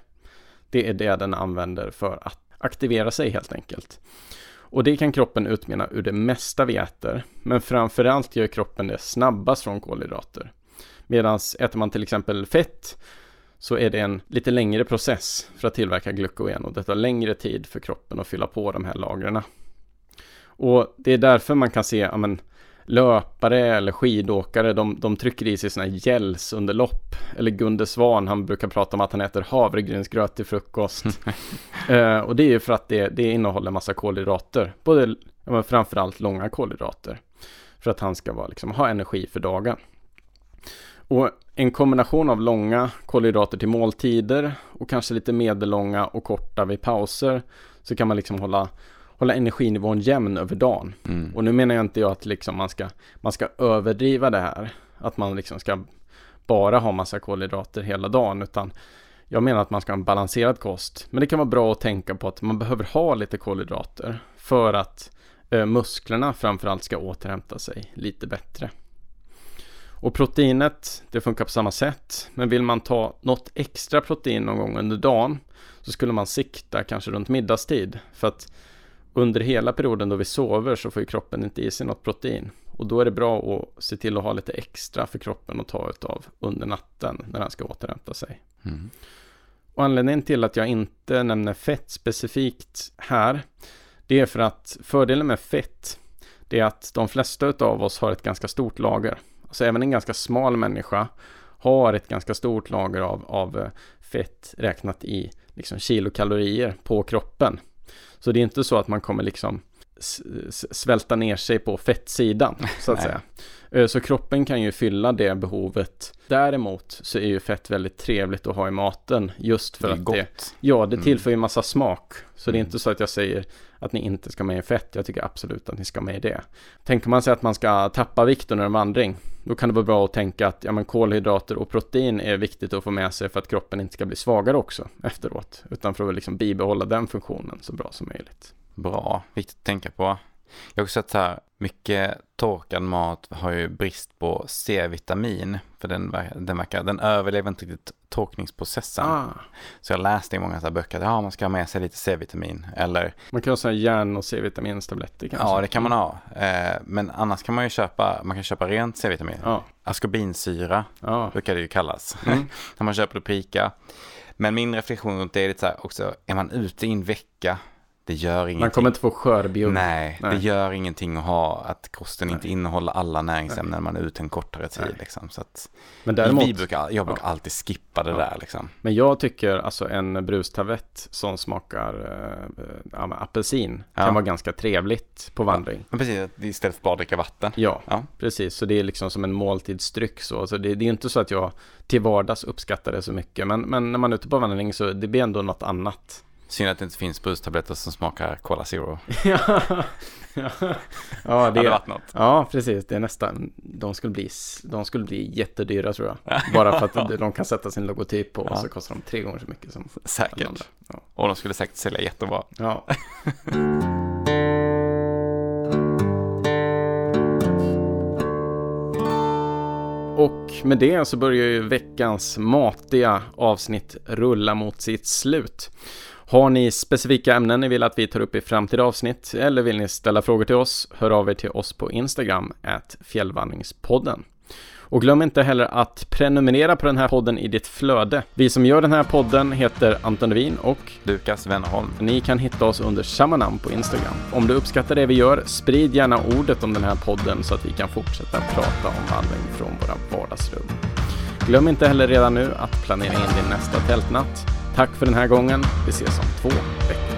[SPEAKER 1] Det är det den använder för att aktivera sig helt enkelt. Och det kan kroppen utmynna ur det mesta vi äter, men framförallt gör kroppen det snabbast från kolhydrater. Medan äter man till exempel fett så är det en lite längre process för att tillverka glykogen och det tar längre tid för kroppen att fylla på de här lagren. Och det är därför man kan se, ja, men, löpare eller skidåkare, de, de trycker i sig sina gels under lopp. Eller Gunde Svan, han brukar prata om att han äter havregrynsgröt till frukost. uh, och det är ju för att det, det innehåller massa kolhydrater, både ja, framförallt långa kolhydrater. För att han ska vara, liksom, ha energi för dagen. Och en kombination av långa kolhydrater till måltider och kanske lite medellånga och korta vid pauser så kan man liksom hålla hålla energinivån jämn över dagen. Mm. Och nu menar jag inte jag att liksom man, ska, man ska överdriva det här. Att man liksom ska bara ha massa kolhydrater hela dagen. Utan jag menar att man ska ha en balanserad kost. Men det kan vara bra att tänka på att man behöver ha lite kolhydrater. För att eh, musklerna framförallt ska återhämta sig lite bättre. Och proteinet, det funkar på samma sätt. Men vill man ta något extra protein någon gång under dagen så skulle man sikta kanske runt middagstid. För att under hela perioden då vi sover så får ju kroppen inte i sig något protein. Och då är det bra att se till att ha lite extra för kroppen att ta utav under natten när den ska återhämta sig. Mm. Och anledningen till att jag inte nämner fett specifikt här, det är för att fördelen med fett, det är att de flesta utav oss har ett ganska stort lager. Alltså även en ganska smal människa har ett ganska stort lager av, av fett räknat i liksom kilokalorier på kroppen. Så det är inte så att man kommer liksom svälta ner sig på fettsidan så att säga. Eh, så kroppen kan ju fylla det behovet. Däremot så är ju fett väldigt trevligt att ha i maten just för det att gott. det, ja, det mm. tillför ju massa smak. Så det är mm. inte så att jag säger att ni inte ska med i fett. Jag tycker absolut att ni ska med i det. Tänker man sig att man ska tappa vikt under en vandring, då kan det vara bra att tänka att ja, men kolhydrater och protein är viktigt att få med sig för att kroppen inte ska bli svagare också efteråt, utan för att liksom bibehålla den funktionen så bra som möjligt.
[SPEAKER 2] Bra, viktigt att tänka på. Jag har också sett här, mycket torkad mat har ju brist på C-vitamin. För den, den, verkar, den överlever inte riktigt torkningsprocessen. Ah. Så jag läste i många så böcker att ja, man ska ha med sig lite C-vitamin. Eller...
[SPEAKER 1] Man kan ha så järn och C-vitaminstabletter kanske?
[SPEAKER 2] Ja, det kan man ha. Eh, men annars kan man ju köpa, man kan köpa rent C-vitamin. Ah. Askorbinsyra ah. brukar det ju kallas. Mm. När man köper det på ICA. Men min reflektion runt det är lite så här också, är man ute i en vecka det gör ingenting.
[SPEAKER 1] Man kommer inte få skörbjugg.
[SPEAKER 2] Nej, Nej, det gör ingenting att ha att kosten Nej. inte innehåller alla näringsämnen när man är ute en kortare tid. Liksom. Så att Men däremot, vi brukar, jag brukar ja. alltid skippa det ja. där. Liksom.
[SPEAKER 1] Men jag tycker alltså en brustavett som smakar äh, ja, apelsin kan vara ganska trevligt på vandring.
[SPEAKER 2] Ja, precis, istället för bara att dricka vatten.
[SPEAKER 1] Ja, precis. Så det är liksom som en måltidsdryck. Så. Så det, det är inte så att jag till vardags uppskattar det så mycket. Men, men när man är ute på vandring så det blir ändå något annat.
[SPEAKER 2] Synd att det inte finns brustabletter som smakar Cola Zero.
[SPEAKER 1] ja, ja. ja, det, varit något. Ja, precis. Det är nästan, de skulle bli, de skulle bli jättedyra tror jag. Bara för att de kan sätta sin logotyp på ja. så kostar de tre gånger så mycket som
[SPEAKER 2] Säkert. Ja. Och de skulle säkert sälja jättebra.
[SPEAKER 1] Ja. Och med det så börjar ju veckans matiga avsnitt rulla mot sitt slut. Har ni specifika ämnen ni vill att vi tar upp i framtida avsnitt eller vill ni ställa frågor till oss, hör av er till oss på Instagram, at fjällvandringspodden. Och glöm inte heller att prenumerera på den här podden i ditt flöde. Vi som gör den här podden heter Anton Levin och
[SPEAKER 2] Lukas Wennerholm.
[SPEAKER 1] Ni kan hitta oss under samma namn på Instagram. Om du uppskattar det vi gör, sprid gärna ordet om den här podden så att vi kan fortsätta prata om vandring från våra vardagsrum. Glöm inte heller redan nu att planera in din nästa tältnatt Tack för den här gången. Vi ses om två veckor.